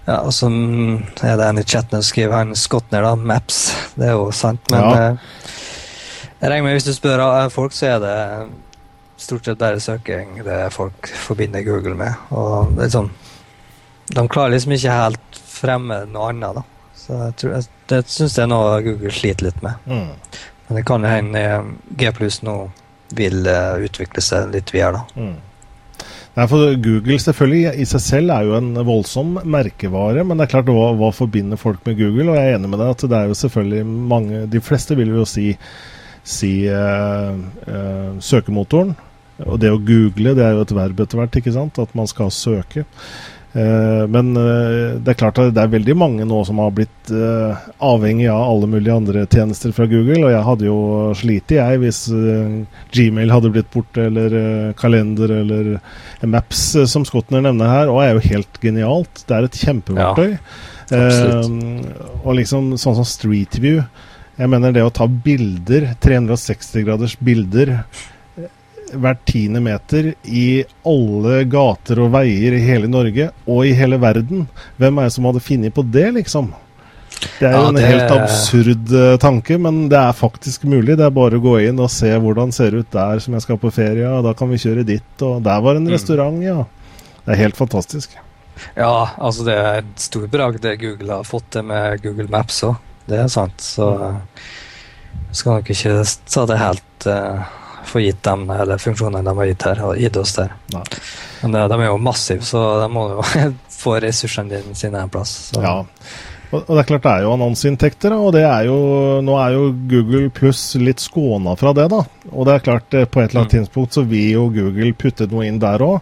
Ja. og så er det en i chatten som skriver han Skotner, da. Maps. Det er jo sant, men ja. eh, jeg regner med hvis du spør eh, folk, så er det stort sett bare søking det folk forbinder Google med. Og det er sånn De klarer liksom ikke helt fremme noe annet, da. Så jeg tror, jeg, det syns jeg nå Google sliter litt med. Mm. Men det kan hende eh, G nå vil uh, utvikle seg litt videre, da. Mm. Nei, for Google selvfølgelig i seg selv er jo en voldsom merkevare, men det er klart hva, hva forbinder folk med Google? Og jeg er enig med deg at det er jo selvfølgelig mange De fleste vil jo si, si uh, uh, søkemotoren. Og det å google, det er jo et verb etter hvert, ikke sant? At man skal søke. Eh, men eh, det er klart at det er veldig mange nå som har blitt eh, avhengig av alle mulige andre tjenester fra Google. Og jeg hadde jo slitt, jeg, hvis Gmail hadde blitt borte, eller kalender eller Maps, som Skotner nevner her. Og er jo helt genialt. Det er et kjempeverktøy. Ja, og liksom sånn som Street View. Jeg mener det å ta bilder, 360 graders bilder hvert tiende meter i alle gater og veier i hele Norge og i hele verden. Hvem er det som hadde funnet på det, liksom? Det er jo ja, en helt absurd uh, tanke, men det er faktisk mulig. Det er bare å gå inn og se hvordan det ser ut der som jeg skal på ferie, og da kan vi kjøre dit, og der var en mm. restaurant, ja. Det er helt fantastisk. Ja, altså det er et storbragd det Google har fått til med Google Maps òg. Det er sant. Så jeg skal nok ikke ta det helt uh, få gitt dem eller funksjonene de har gitt, her, gitt oss der. Nei. Men de, de er jo massive, så de må jo (laughs) få ressursene sine en plass. Så. Ja. Og det er klart det er jo annonseinntekter, og det er jo, nå er jo Google pluss litt skåna fra det. da. Og det er klart eh, på et eller annet mm. tidspunkt så vil jo Google putte noe inn der òg.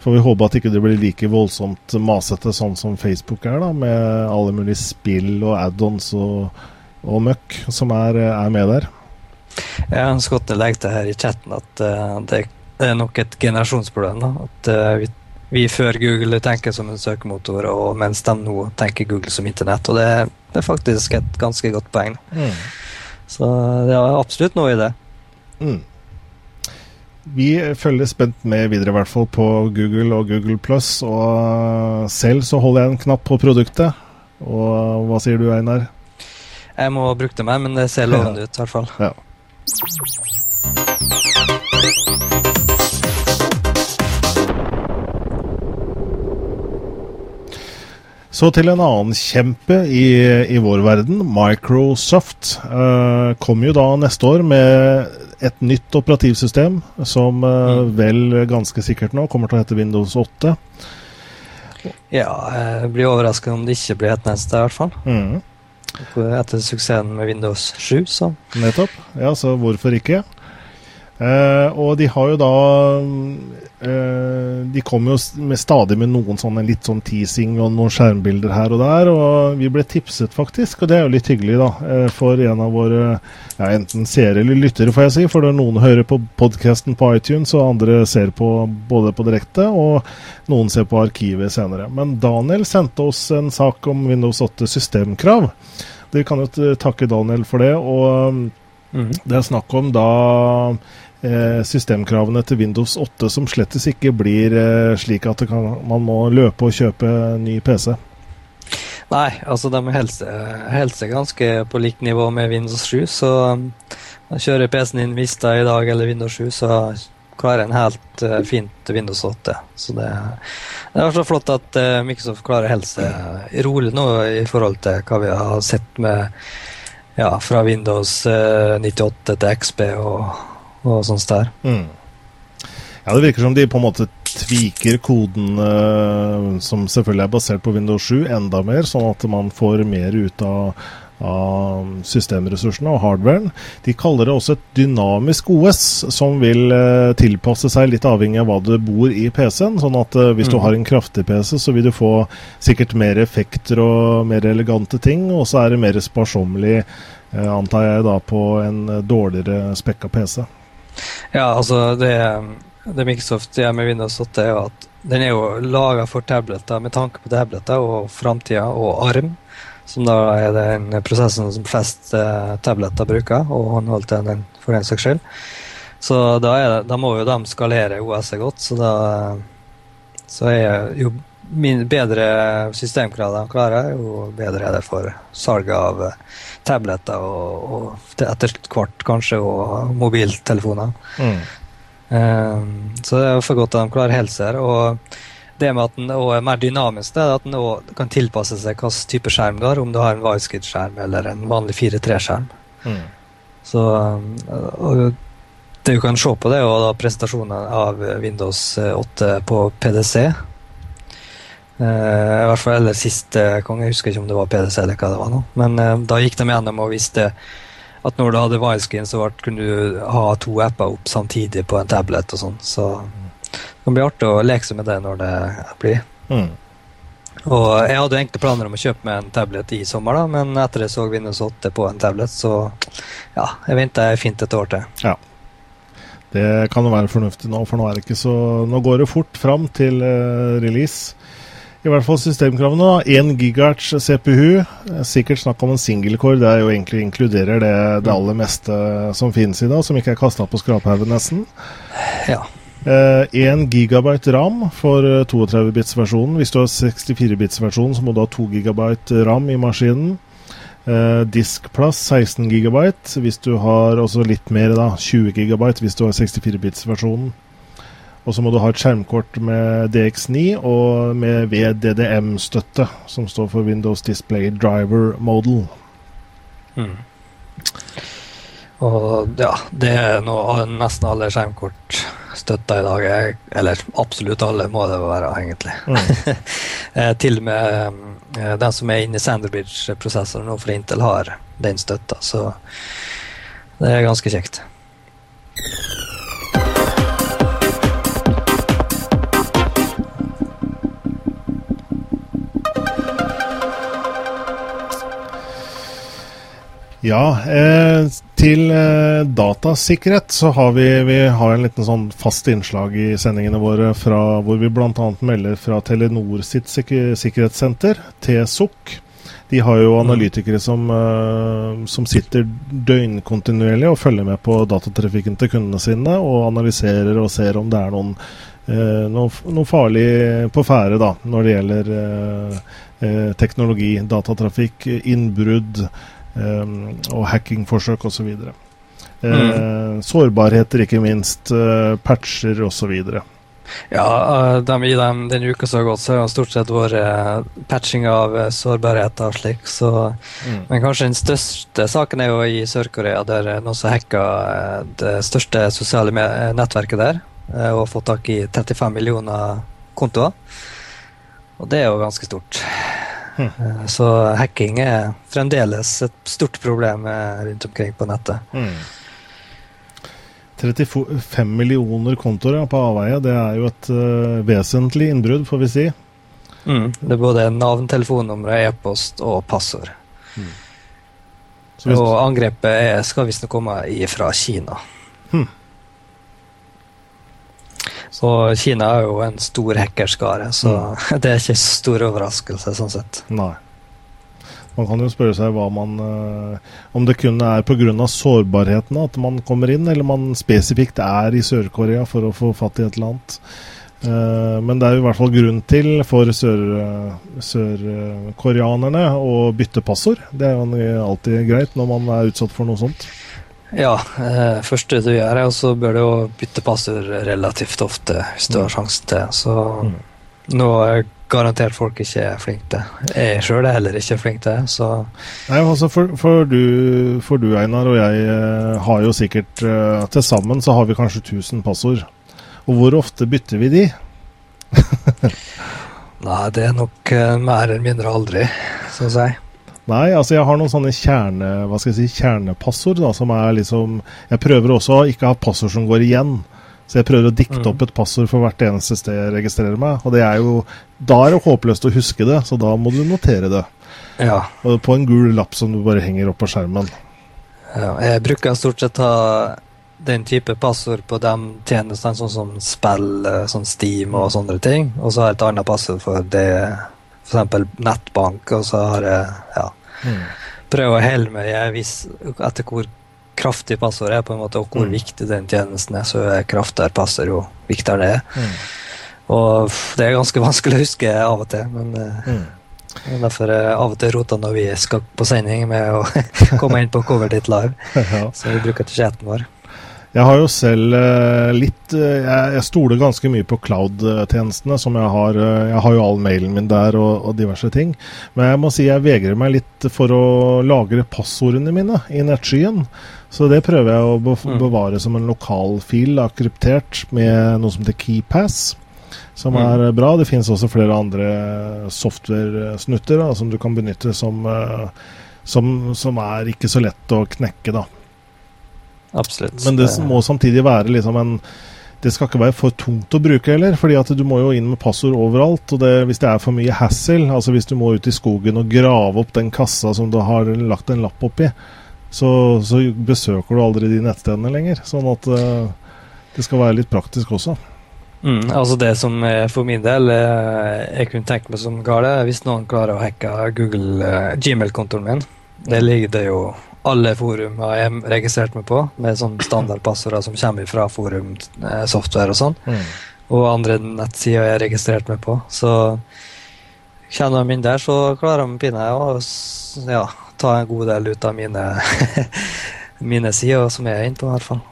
Får vi håpe at ikke det blir like voldsomt masete sånn som Facebook er, da, med alle mulige spill og add-ons og, og møkk som er, er med der. Ja, Skotte legger her i chatten at uh, det er nok et generasjonsproblem. da, At uh, vi, vi, før Google tenker som en søkemotor, og mens de nå tenker Google som internett. Og det, det er faktisk et ganske godt poeng. Mm. Så det er absolutt noe i det. Mm. Vi følger spent med videre, i hvert fall på Google og Google Plus. Og selv så holder jeg en knapp på produktet. Og hva sier du, Einar? Jeg må bruke det mer, men det ser lovende ut, i hvert fall. Ja. Så til en annen kjempe i, i vår verden. Microsoft uh, kommer jo da neste år med et nytt operativsystem som uh, mm. vel ganske sikkert nå kommer til å hete Windows 8. Ja, jeg blir overrasket om det ikke blir et neste, i hvert fall. Mm. Etter suksessen med Windows 7, så Nettopp. Ja, så hvorfor ikke? Uh, og de har jo da uh, De kommer jo med stadig med noen sånne litt sånn teasing og noen skjermbilder her og der. Og vi ble tipset, faktisk, og det er jo litt hyggelig, da, uh, for en av våre ja, enten seere eller lyttere, får jeg si. For noen hører på podkasten på iTunes, og andre ser på både på direkte, og noen ser på arkivet senere. Men Daniel sendte oss en sak om Windows 8 systemkrav. Dere kan jo takke Daniel for det. og mm. Det er snakk om da systemkravene til Windows 8 som slettes ikke blir eh, slik at kan, man må løpe og kjøpe ny PC. Nei, altså de holder seg ganske på likt nivå med Windows 7. Så man kjører PC-en din Vista i dag eller Windows 7, så klarer en helt uh, fint Windows 8. Så det, det er så flott at Microsoft klarer å holde seg rolig nå i forhold til hva vi har sett med ja, fra Windows uh, 98 til XB og og sånt der. Mm. Ja, det virker som de på en måte tviker koden, uh, som selvfølgelig er basert på Windows 7, enda mer, sånn at man får mer ut av, av systemressursene og hardwaren. De kaller det også et dynamisk OS, som vil uh, tilpasse seg litt avhengig av hva du bor i PC-en. Sånn at uh, hvis mm. du har en kraftig PC, så vil du få sikkert mer effekter og mer elegante ting, og så er det mer sparsommelig, antar jeg, da på en dårligere spekka PC. Ja, altså det, det Microsoft gjør med Windows 8, er jo at den er jo laga for tabletter med tanke på tabletter og framtida og ARM, som da er den prosessen som flest eh, tabletter bruker, og håndholdt den for den saks skyld. Så da, det, da, må jo de skalere OS-et godt, så da så er jo min, bedre systemkrav de klarer, jo bedre er det for salget av eh, tabletter og, og etter hvert kanskje og mobiltelefoner. Mm. Um, så det er for godt at de klarer helser. Og det med at den er mer dynamisk, det er at den også kan tilpasse seg hvilken type skjerm du har, om du har en widescreen-skjerm eller en vanlig 4-3-skjerm. Mm. Så og det du kan se på, det er jo da presentasjonen av Windows 8 på PDC. Uh, I hvert fall eller siste gang. Jeg husker ikke om det var PDC eller hva det var. nå. Men uh, da gikk de gjennom og viste at når du hadde widescreen, så kunne du ha to apper opp samtidig på en tablet og sånn. Så det kan bli artig å leke seg med det når det blir. Mm. Og jeg hadde egentlig planer om å kjøpe meg en tablet i sommer, da, men etter jeg så Windows 8 på en tablet, så ja, jeg venta fint et år til. Ja. Det kan jo være fornuftig nå, for nå, er det ikke så, nå går det fort fram til uh, release. I hvert fall systemkravene. 1 gigahertz CPU. Sikkert snakk om en singelcore. Det er jo egentlig inkluderer det, det aller meste som finnes i dag, som ikke er kasta på skraphaugen, nesten. Ja. Eh, 1 gigabyte ram for 32-bits-versjonen. Hvis du har 64-bits-versjonen, så må du ha 2 gigabyte ram i maskinen. Eh, diskplass 16 gigabyte. Hvis du har også litt mer, da, 20 gigabyte hvis du har 64-bits-versjonen. Og så må du ha et skjermkort med DX9 og med VDDM-støtte, som står for Windows Display Driver Model. Mm. Og ja, det er noe nesten alle skjermkort støtter i dag. Eller absolutt alle må det være, egentlig. Mm. (laughs) Eh, til og med eh, den som er inne i Sanderbridge-prosessoren nå for Intel, har den støtta. Så det er ganske kjekt. Ja, eh, til eh, datasikkerhet så har vi, vi har en liten sånn fast innslag i sendingene våre fra, hvor vi bl.a. melder fra Telenor sitt sik sikkerhetssenter, TSOK. De har jo mm. analytikere som, uh, som, sitter døgnkontinuerlig og følger med på datatrafikken til kundene sine og analyserer og ser om det er noen, noe, noe, farlig på ferde da, når det gjelder uh, teknologi, datatrafikk, innbrudd. Ehm, og hackingforsøk osv. Så mm. Sårbarheter, ikke minst. Uh, patcher osv. Ja, uh, de, i den, den uka som har gått, så har det stort sett vært uh, patching av sårbarheter og slik. Så, mm. Men kanskje den største saken er jo i Sør-Korea, der noen som hacka det største sosiale nettverket der og fått tak i 35 millioner kontoer. Og det er jo ganske stort. Mm. Så hacking er fremdeles et stort problem eh, rundt omkring på nettet. Mm. 35 millioner kontoer på avveie. Det er jo et uh, vesentlig innbrudd, får vi si. Mm, det er både navn, telefonnummer, e-post og passord. Mm. Og angrepet er, skal visstnok komme fra Kina. Hmm. Og Kina er jo en stor hackerskare, så mm. (laughs) det er ikke så stor overraskelse sånn sett. Nei. Man kan jo spørre seg man uh, Om det kun er pga. sårbarheten at man kommer inn, eller man spesifikt er i Sør-Korea for å få fatt i et eller annet. Uh, men det er jo i hvert fall grunn til for sørkoreanerne sør å bytte passord. Det er jo alltid greit når man er utsatt for noe sånt. Ja, eh, første du gjør, er så bør du jo bytte passord relativt ofte hvis du har sjansen til. Så mm. nå er garantert folk ikke er flinke til. Jeg sjøl er heller ikke flink til det, så Nei, altså for, for, du, for, du, Einar, og jeg uh, har jo sikkert uh, Til sammen så har vi kanskje 1000 passord. Og hvor ofte bytter vi de? (laughs) Nei, det er nok uh, mer eller mindre aldri, så å jeg. Nei, altså jeg har noen sånne kjerne, hva skal jeg si, kjernepassord da, som er liksom Jeg prøver også å ikke ha passord som går igjen. Så jeg prøver å dikte mm. opp et passord for hvert eneste sted jeg registrerer meg. Og det er jo Da er det håpløst å huske det, så da må du notere det. Ja. På en gul lapp som du bare henger opp på skjermen. Ja, jeg bruker stort sett ha den type passord på de tjenestene, sånn som spill, eh, sånn Steam og sånne ting. Og så har jeg et annet passord for det, f.eks. nettbank, og så har jeg ja, mm. Prøve å helle meg jeg viss, etter hvor kraftig passordet er, på en måte, og hvor mm. viktig den tjenesten er. Så er kraftigere passord, jo viktigere det er. Mm. Og det er ganske (laughs) vanskelig å huske av og til, men eh, mm. Derfor er av og til rota når vi skal på sending med å (laughs) komme inn på Cover Dit Live. (laughs) Så vi bruker ikke chatten vår. Jeg har jo selv uh, litt uh, jeg, jeg, stoler ganske mye på cloud-tjenestene. som Jeg har uh, Jeg har jo all mailen min der og, og, diverse ting. Men jeg må si jeg vegrer meg litt for å lagre passordene mine i nettskyen. Så det prøver jeg å mm. bevare som en lokal fil, da, kryptert med noe som heter KeyPass. Som mm. er bra. Det finnes også flere andre software-snutter da, som du kan benytte som, som, som er ikke så lett å knekke. da Absolutt. Men det må samtidig være liksom en det skal ikke være for tungt å bruke heller, fordi at du må jo inn med passord overalt. og det, Hvis det er for mye hassle, altså hvis du må ut i skogen og grave opp den kassa som du har lagt en lapp oppi, så, så besøker du aldri de nettstedene lenger. Sånn at uh, det skal være litt praktisk også. Mm, altså Det som for min del jeg kunne tenkt meg som gale, hvis noen klarer å hacke Google uh, Gmail-kontoen min. Det ligger det jo alle forum har jeg registrert meg på, med sånn standardpassorder som kommer fra forumsoftware og sånn. Mm. Og andre nettsider jeg har registrert meg på. Så kjenner de inn der, så klarer de pinne å ja, ta en god del ut av mine, (laughs) mine sider som jeg er inne på, i hvert fall.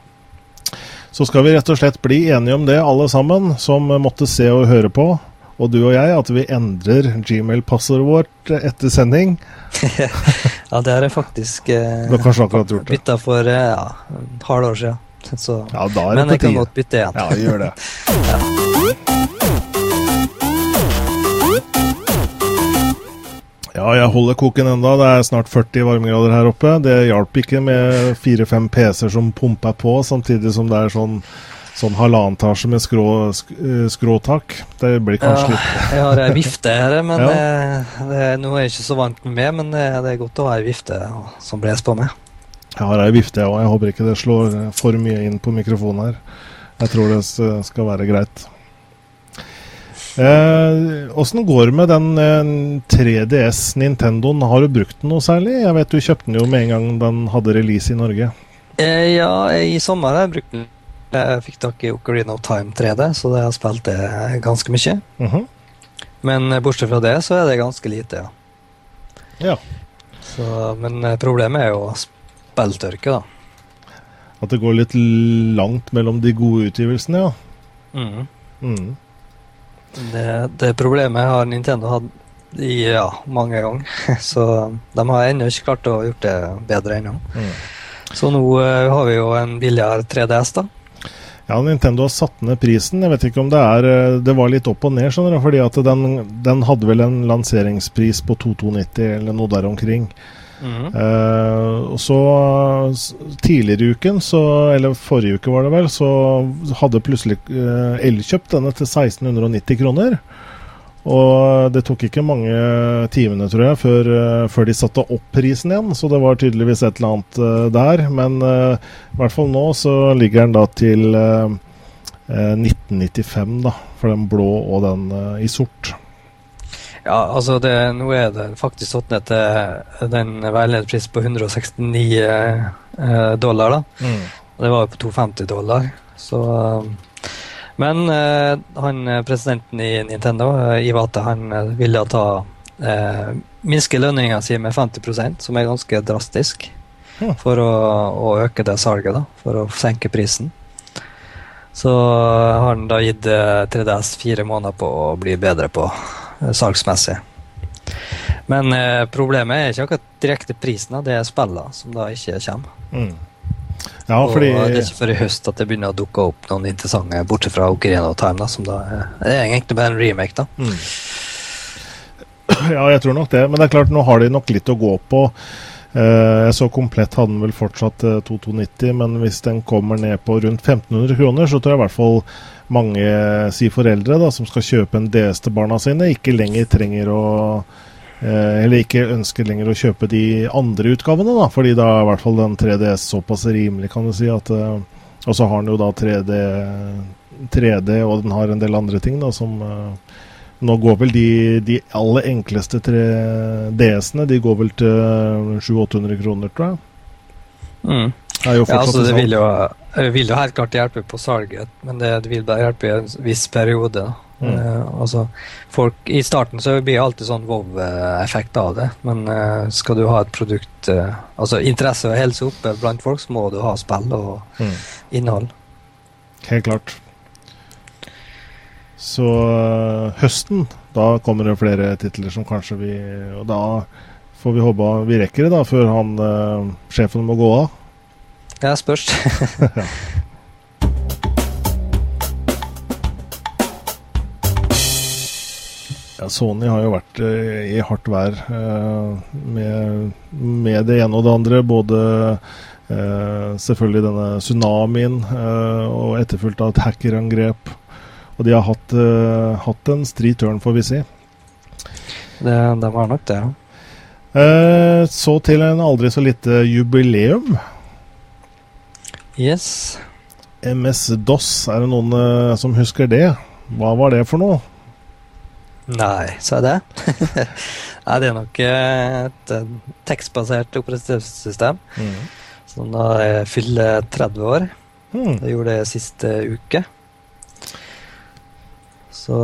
Så skal vi rett og slett bli enige om det, alle sammen som måtte se og høre på og du og jeg, at vi endrer gmail-passordet vårt etter sending. (laughs) ja, det har jeg faktisk eh, bytta for eh, ja, et halvt år siden. Så, ja, da er det men jeg kan godt bytte igjen. Ja, gjør det. ja. Ja, jeg holder koken enda. Det er snart 40 varmegrader her oppe. Det hjalp ikke med fire-fem PC-er som pumper på, samtidig som det er sånn sånn halvannen etasje med skrå, sk, skråtak. Det blir kanskje ja, litt Jeg har ei vifte her, men (laughs) ja. det, det, nå er jeg ikke så vant med men det, det er godt å ha ei vifte som blåser på meg. Jeg har ei vifte, jeg òg. Jeg håper ikke det slår for mye inn på mikrofonen her. Jeg tror det skal være greit. Åssen eh, går det med den eh, 3DS Nintendoen? Har du brukt den noe særlig? Jeg vet du kjøpte den jo med en gang den hadde release i Norge. Eh, ja, i sommer har jeg brukt den jeg fikk tak i Ocarina of Time 3D, så jeg har spilt det ganske mye. Mm -hmm. Men eh, bortsett fra det, så er det ganske lite, ja. ja. Så, men eh, problemet er jo spilltørke, da. At det går litt langt mellom de gode utgivelsene, ja. Mm. Mm. Det, det, problemet har Nintendo hatt i ja, mange ganger. (laughs) Så de har ennå ikke klart å gjort det bedre ennå. Mm. Så nå uh, har vi jo en billigere 3DS, da. Ja, Nintendo har satt ned prisen. Jeg vet ikke om det er eh, Det var litt opp og ned, skjønner du. fordi at den, den hadde vel en lanseringspris på 2290 eller noe der omkring. Mm. Uh, og så tidligere i uken, så, eller forrige uke var det vel, så hadde plutselig uh, Elkjøp denne til 1690 kroner. Og det tok ikke mange timene, tror jeg, før, uh, før, de satte opp prisen igjen. Så det var tydeligvis et eller annet uh, der. Men uh, i hvert fall nå så ligger den da til 1995, da. For den blå og den i sort. Ja, altså det, nå er det faktisk satt ned til den veiledningspris på 169 eh, dollar. da. Mm. Det var jo på 250 dollar. Så Men eh, han presidenten i Nintendo, eh, Ivate, han eh, ville ta eh, minske lønninga si med 50% som er ganske drastisk, ja. for å, å, øke det salget, da, for å senke prisen. Så har han da gitt 3DS eh, fire måneder på å bli bedre på Eh, salgsmessig. Men eh, problemet er ikke akkurat direkte prisen, det er spillene som da ikke kommer. Mm. Ja, fordi... Og det er ikke før i høst at det begynner å dukke opp noen interessante, bortsett fra Ocarina of Time, da, som da er, det er egentlig bare en remake. da. Mm. Ja, jeg tror nok det. Men det er klart, nå har de nok litt å gå på. Eh, jeg så komplett hadde den vel fortsatt 2290, men hvis den kommer ned på rundt 1500 kroner, så tror jeg i hvert fall mange si foreldre da, som skal kjøpe en DS til barna sine, ikke lenger trenger å eh, Eller ikke ønsker lenger å kjøpe de andre utgavene, da, fordi da er i hvert fall den 3DS såpass rimelig, kan du si. at eh, Og så har den jo da 3D, 3D, og den har en del andre ting da, som eh, nå går vel de, de aller enkleste DS-ene De går vel til 700-800 kroner, tror jeg. Mm. ja, altså det vil jo vil jo helt klart hjelpe på salget, men det, det vil bare hjelpe i en viss periode. Mm. Uh, altså, folk, I starten så blir det alltid sånn wow-effekt av det, men uh, skal du ha et produkt uh, Altså interesse og helse oppe blant folk, så må du ha spill og mm. innhold. Helt klart. Så høsten, da kommer det flere titler som kanskje vi Og da får vi håpe vi rekker det, da, før han sjefen må gå av. Ja, spørs. (laughs) (laughs) ja, Sony har jo vært uh, i hardt vær uh, med, med, det ene og det andre. Både uh, selvfølgelig denne tsunamien og etterfulgt av et hackerangrep. Og de har hatt, hatt en stri tørn, får vi si. Det, det var nok det, ja. så til en aldri så lite jubileum. Yes. MS-DOS, er det noen som husker det? Hva var det for noe? Nei, sa jeg det? (laughs) Nei, det er nok uh, et uh, tekstbasert operativsystem mm. som da fyller 30 år. Mm. Det gjorde det siste uke. Så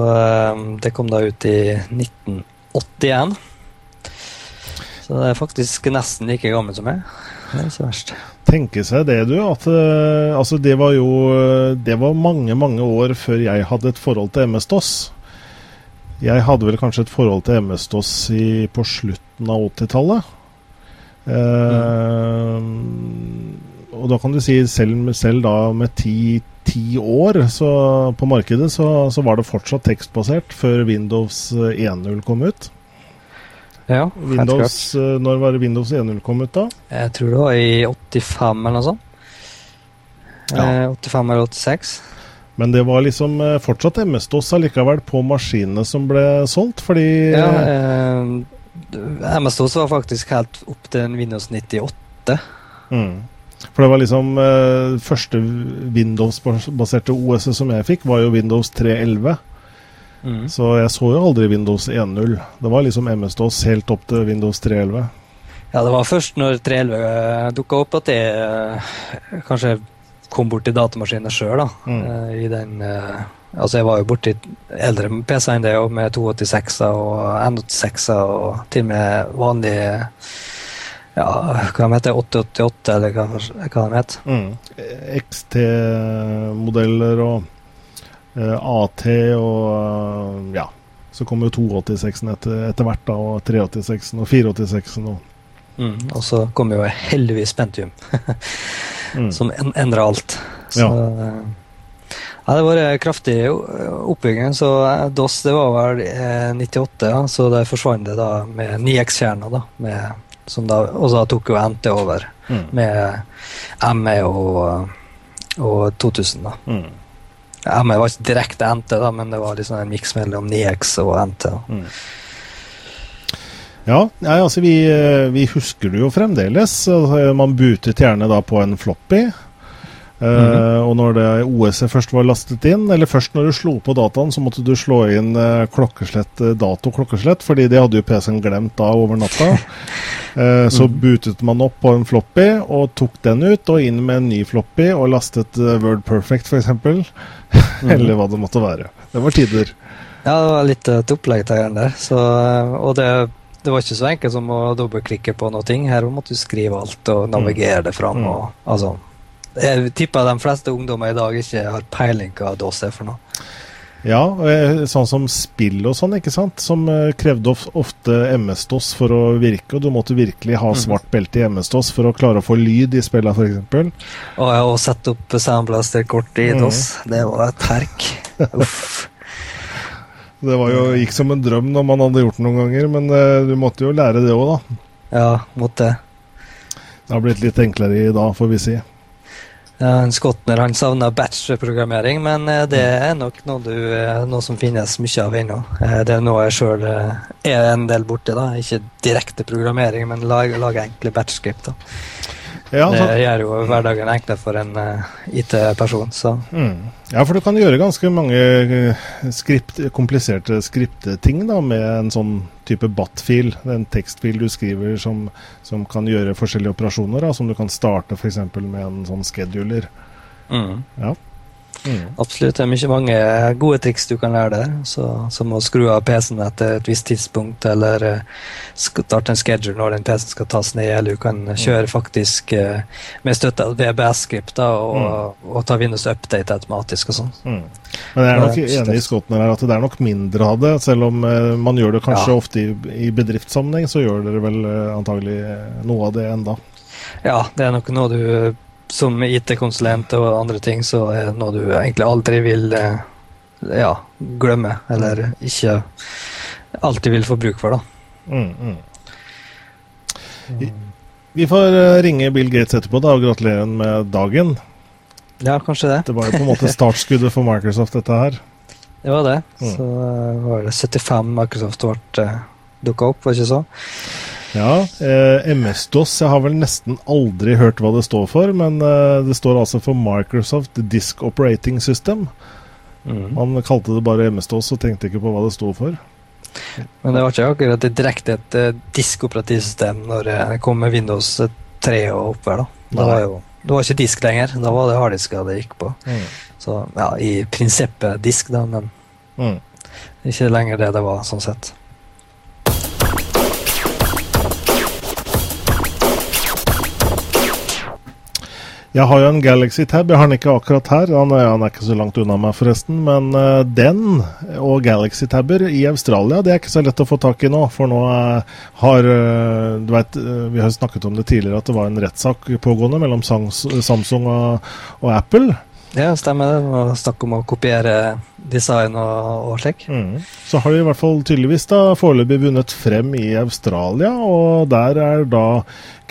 det kom da ut i 1981. Så det er faktisk nesten like gammel som meg. Det er ikke verst tenke seg det, du. At altså det var jo Det var mange, mange år før jeg hadde et forhold til MS-DOS. Jeg hadde vel kanskje et forhold til MS-DOS på slutten av 80-tallet. Eh, mm. Og da kan du si selv, selv da med ti, ti år så, på markedet, så, så var det fortsatt tekstbasert før Windows 1.0 kom ut. Ja, Windows, uh, når var Windows 1.0 kom ut, da? Jeg tror det var i 85 eller noe sånt. Ja. Eh, 85 eller 86. Men det var liksom eh, fortsatt MS-DOS allikevel på maskinene som ble solgt, fordi Ja, eh, MS-DOS var faktisk helt opp til Windows 98. Mm. For det var liksom eh, første Windows-baserte OS-et som jeg fikk, var jo Windows 311. Mm. Så jeg så jo aldri Windows 1.0. Det var liksom MS-DOS helt opp til Windows 3.11. Ja, det var først når 3.11 uh, dukka opp at jeg uh, kanskje kom bort til datamaskinen sjøl, da. Mm. Uh, I den uh, Altså, jeg var jo borti eldre PC enn det, og med 286-er og N86-er og til og med vanlige ja, hva de heter 888, eller hva, hva de heter. Mm. XT-modeller og uh, AT og uh, ja. Så kom jo 286-en etter, etter, hvert, da, og 386-en og 486-en. Og, mm, og så kom jo heldigvis Pentium, (laughs) mm. som en, endra alt. Så, ja. ja. det var en kraftig oppbygging. Så DOS det var vel 98, ja, så der forsvant det da med 9X-kjerner, da, med Da, og så tok jo NT over mm. med ME og, og 2000. da. Mm. ME var ikke direkte NT, da, men det var liksom en miks mellom 9X og NT. Mm. Ja, nei, altså vi, eh, vi, husker det jo fremdeles. Altså, man butet gjerne da på en floppy. Mm -hmm. og når det OS-et først var lastet inn, eller først når du slo på dataen, så måtte du slå inn uh, klokkeslett, dato klokkeslett, fordi det hadde jo PC-en glemt da over natta. uh, (laughs) så mm. bootet man opp på en floppy og tok den ut, og inn med en ny floppy og lastet Word Perfect f.eks. Mm -hmm. eller hva det måtte være. Det var tider. Ja, det var litt et opplegg der. Så, og det det var ikke så enkelt som å dobbeltklikke på noe. Her måtte du skrive alt og navigere det fram. Mm. Og, altså, jeg tipper de fleste ungdommer i dag ikke har peiling hva DOS er for noe. Ja, sånn som spill og sånn, ikke sant. Som eh, krevde ofte MS-DOS for å virke. Og du måtte virkelig ha mm. svart belte i MS-DOS for å klare å få lyd i spillene, f.eks. Og, og sette opp Soundblaster-kort i DOS. Mm. Det var et herk. (laughs) Uff. Det var jo, gikk som en drøm når man hadde gjort det noen ganger, men uh, du måtte jo lære det òg, da. Ja, måtte. Det har blitt litt enklere i dag, får vi si. Ja, Skotner han savna batch-programmering, men uh, det er nok noe, du, uh, noe, som finnes mye av ennå. det er noe jeg sjøl er en del borti. da. Ikke direkte programmering, men lage, lage enkle batch-skript. Ja, det gjør jo hverdagen enklere for en uh, IT-person. Mm. Ja, for du kan gjøre ganske mange eh, skript, kompliserte skripteting da, med en sånn type BAT-fil, en tekstfil du skriver som, som, kan gjøre forskjellige operasjoner. Da, som du kan starte f.eks. med en sånn scheduler. Mm. Ja. Mm. Absolutt. Det er mye mange gode triks du kan lære der. Så, som å skru av PC-en etter et visst tidspunkt, eller uh, starte en schedule når den PC-en skal tas ned, eller du kan mm. kjøre faktisk uh, med støtte av VBS-skript og, mm. og, ta Windows Update automatisk og sånn. Mm. Men jeg er nok enig i Skotten her at det er nok mindre av det. Selv om uh, man gjør det kanskje ja. ofte i, i bedriftssammenheng, så gjør dere vel antagelig noe av det enda. Ja, det er nok noe du som IT-konsulent og andre ting, så er det noe du egentlig aldri vil eh, ja, glemme, eller ikke alltid vil få bruk for. da. Mm, mm. Vi, vi får eh, ringe Bill Gates etterpå da, og gratulere ham med dagen. Ja, kanskje det. Det var jo på en måte startskuddet for Microsoft, dette her. Det var det. Mm. Så uh, var det 75 Microsoft ble uh, dukka opp, var det ikke så? Ja, eh, MS-DOS Jeg har vel nesten aldri hørt hva det står for, men eh, det står altså for Microsoft Disk Operating System. Mm. Man kalte det bare MS-DOS og tenkte ikke på hva det sto for. Men det var ikke akkurat det direkte et uh, diskoperativsystem når det kom med Windows 3 og oppover. da. Det var, jo, det var ikke disk lenger, da var det harddiska det gikk på. Mm. Så ja, i prinsippet disk, da, men mm. ikke lenger det det var, sånn sett. Jeg har jo en Galaxy Tab. Jeg har den ikke akkurat her. Han han er ikke så langt unna meg, forresten. Men uh, den og Galaxy Tabber i Australia, det er ikke så lett å få tak i nå. For nå er, har uh, Du vet, vi har snakket om det tidligere, at det var en rettssak pågående mellom Samsung og, og Apple. Ja, stemmer det. Og snakk om å kopiere design og, og slik. Mm. Så har de i hvert fall tydeligvis da foreløpig vunnet frem i Australia, og der er da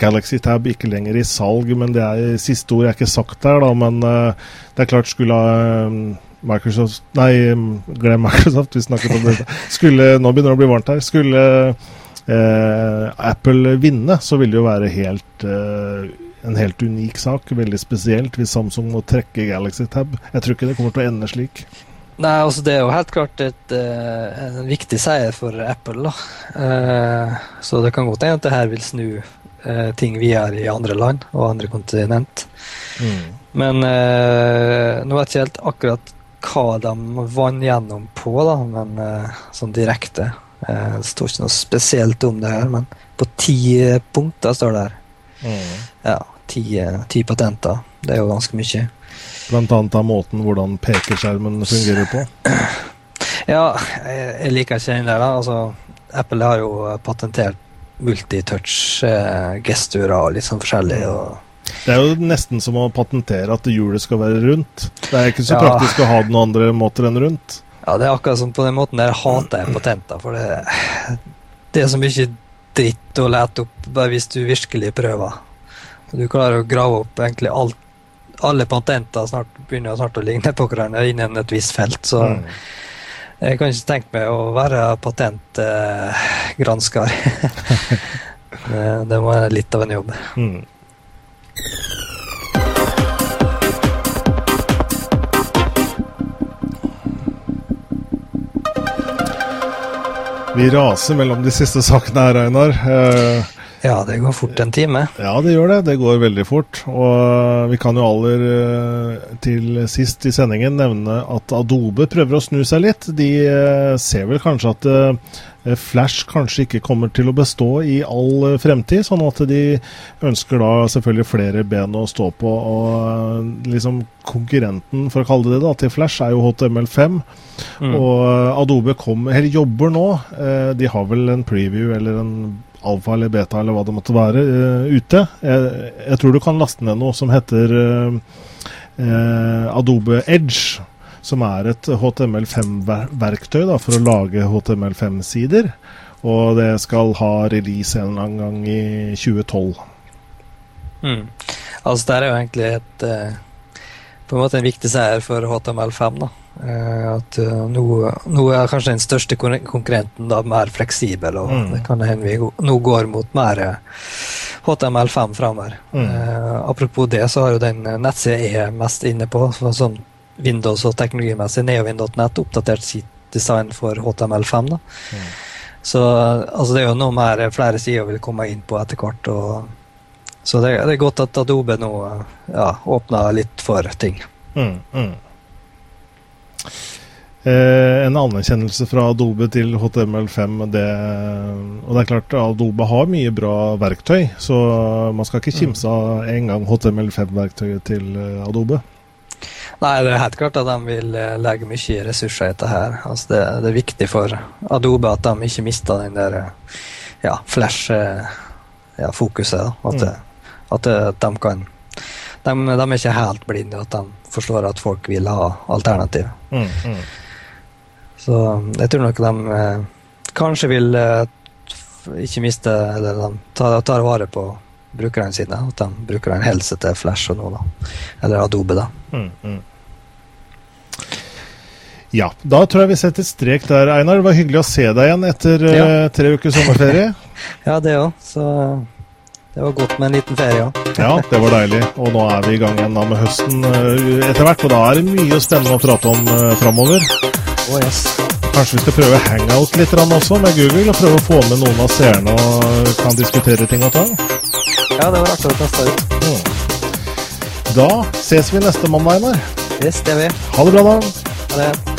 Galaxy Tab ikke lenger i salg, men det er siste ord er ikke sagt der, da. Men uh, det er klart skulle uh, Microsoft Nei, glem Microsoft, vi snakket om det. Skulle, nå begynner det å bli varmt her. Skulle uh, Apple vinne, så ville det jo være helt en helt unik sak. Veldig spesielt hvis Samsung må trekke Galaxy Tab. Jeg tror ikke det kommer til å ende slik. Nei, altså Det er jo helt klart et, uh, en viktig seier for Apple. da. Uh, så det kan godt hende at det her vil snu uh, ting videre i andre land og andre kontinent. Mm. Men nå vet jeg ikke helt akkurat hva de vant gjennom på, da, men sånn direkte. det står ikke noe spesielt om det her, men på ti punkter står det her. Mm. Ja ti, ti patenter. Det er jo ganske mye. Blant annet av måten hvordan pekeskjermen fungerer på? (clears throat) Ja, jeg liker ikke den der. da. Altså, Apple har jo patentert multitouch-gesturer eh, og litt sånn forskjellig. og det er jo nesten som å patentere at hjulet skal være rundt. Det er ikke så ja. praktisk å ha det noen andre måter enn rundt. Ja, det er akkurat som på den måten der hater jeg patenter. For det, det er så mye dritt å lete opp bare hvis du virkelig prøver. Du klarer å grave opp egentlig alt alle patenter snart begynner snart å ligne på hverandre innen et visst felt. Så mm. jeg kan ikke tenke meg å være patentgransker. (laughs) Eh, det må være litt av en jobb. Mm. Vi raser mellom de siste sakene her, Einar. Eh, ja, det går fort en time. Ja, det gjør det. Det går veldig fort. Og vi kan jo aller eh, til sist i sendingen nevne at Adobe prøver å snu seg litt. De eh, ser vel kanskje at eh, Flash kanskje ikke kommer til å bestå i all fremtid, sånn at de ønsker da selvfølgelig flere ben å stå på. Og liksom konkurrenten, for å kalle det det, da, til Flash er jo HTML5. Mm. Og Adobe kom, eller jobber nå. De har vel en preview eller en alfa eller beta eller hva det måtte være, uh, ute. Jeg, jeg, tror du kan laste ned noe som heter uh, Adobe Edge. Som er et HTML5-verktøy for å lage HTML5-sider. Og det skal ha release en eller annen gang i 2012. Mm. Altså, det er jo egentlig et på en måte en viktig seier for HTML5. da. Eh, at nå, nå, er kanskje den største konkurrenten da mer fleksibel, og mm. det kan hende vi nå går mot mer HTML5 eh, framover. Mm. Eh, apropos det, så har jo den nettsida jeg er mest inne på, sånn Windows og teknologimessig, neovind.net, oppdatert sitt design for HTML5. da. Mm. Så altså, det er jo noe mer flere sider vil komme inn på etter hvert. og så det, det, er godt at Adobe nå ja, åpner litt for ting. Mm, mm. Eh, en anerkjennelse fra Adobe til HTML5. Det, og det er klart Adobe har mye bra verktøy, så man skal ikke mm. kimse av en gang HTML5-verktøyet til eh, Adobe. Nei, det er helt klart at de vil eh, legge mye ressurser i dette her. Altså det, det, er viktig for Adobe at de ikke mister den der ja, flash-fokuset. Ja, at, mm. at, de kan de, de, er ikke helt blinde, at de forstår at folk vil ha alternativ. Mm, mm. Så jeg tror nok de eh, kanskje vil eh, ikke miste Eller de tar, tar, vare på brukerne sine. At de bruker en helse til Flash og noe, da. Eller Adobe, da. Mm, mm. ja, da tror jeg vi setter strek der, Einar. Det var hyggelig å se deg igjen etter ja. uh, tre ukers sommerferie. (laughs) ja, det òg. Så det var godt med en liten ferie òg. ja, det var deilig. Og nå er vi i gang igjen med høsten uh, etter hvert. Og da er det mye spennende å prate om uh, framover. Oh, yes. Kanskje vi skal prøve hangout litt også med Google, og prøve å få med noen av seerne og kan diskutere ting og tang? Ja, det var artig å teste ut. Mm. Da ses vi neste mandag, Einar. Yes, det gjør vi. Ha det bra, da. Ha det.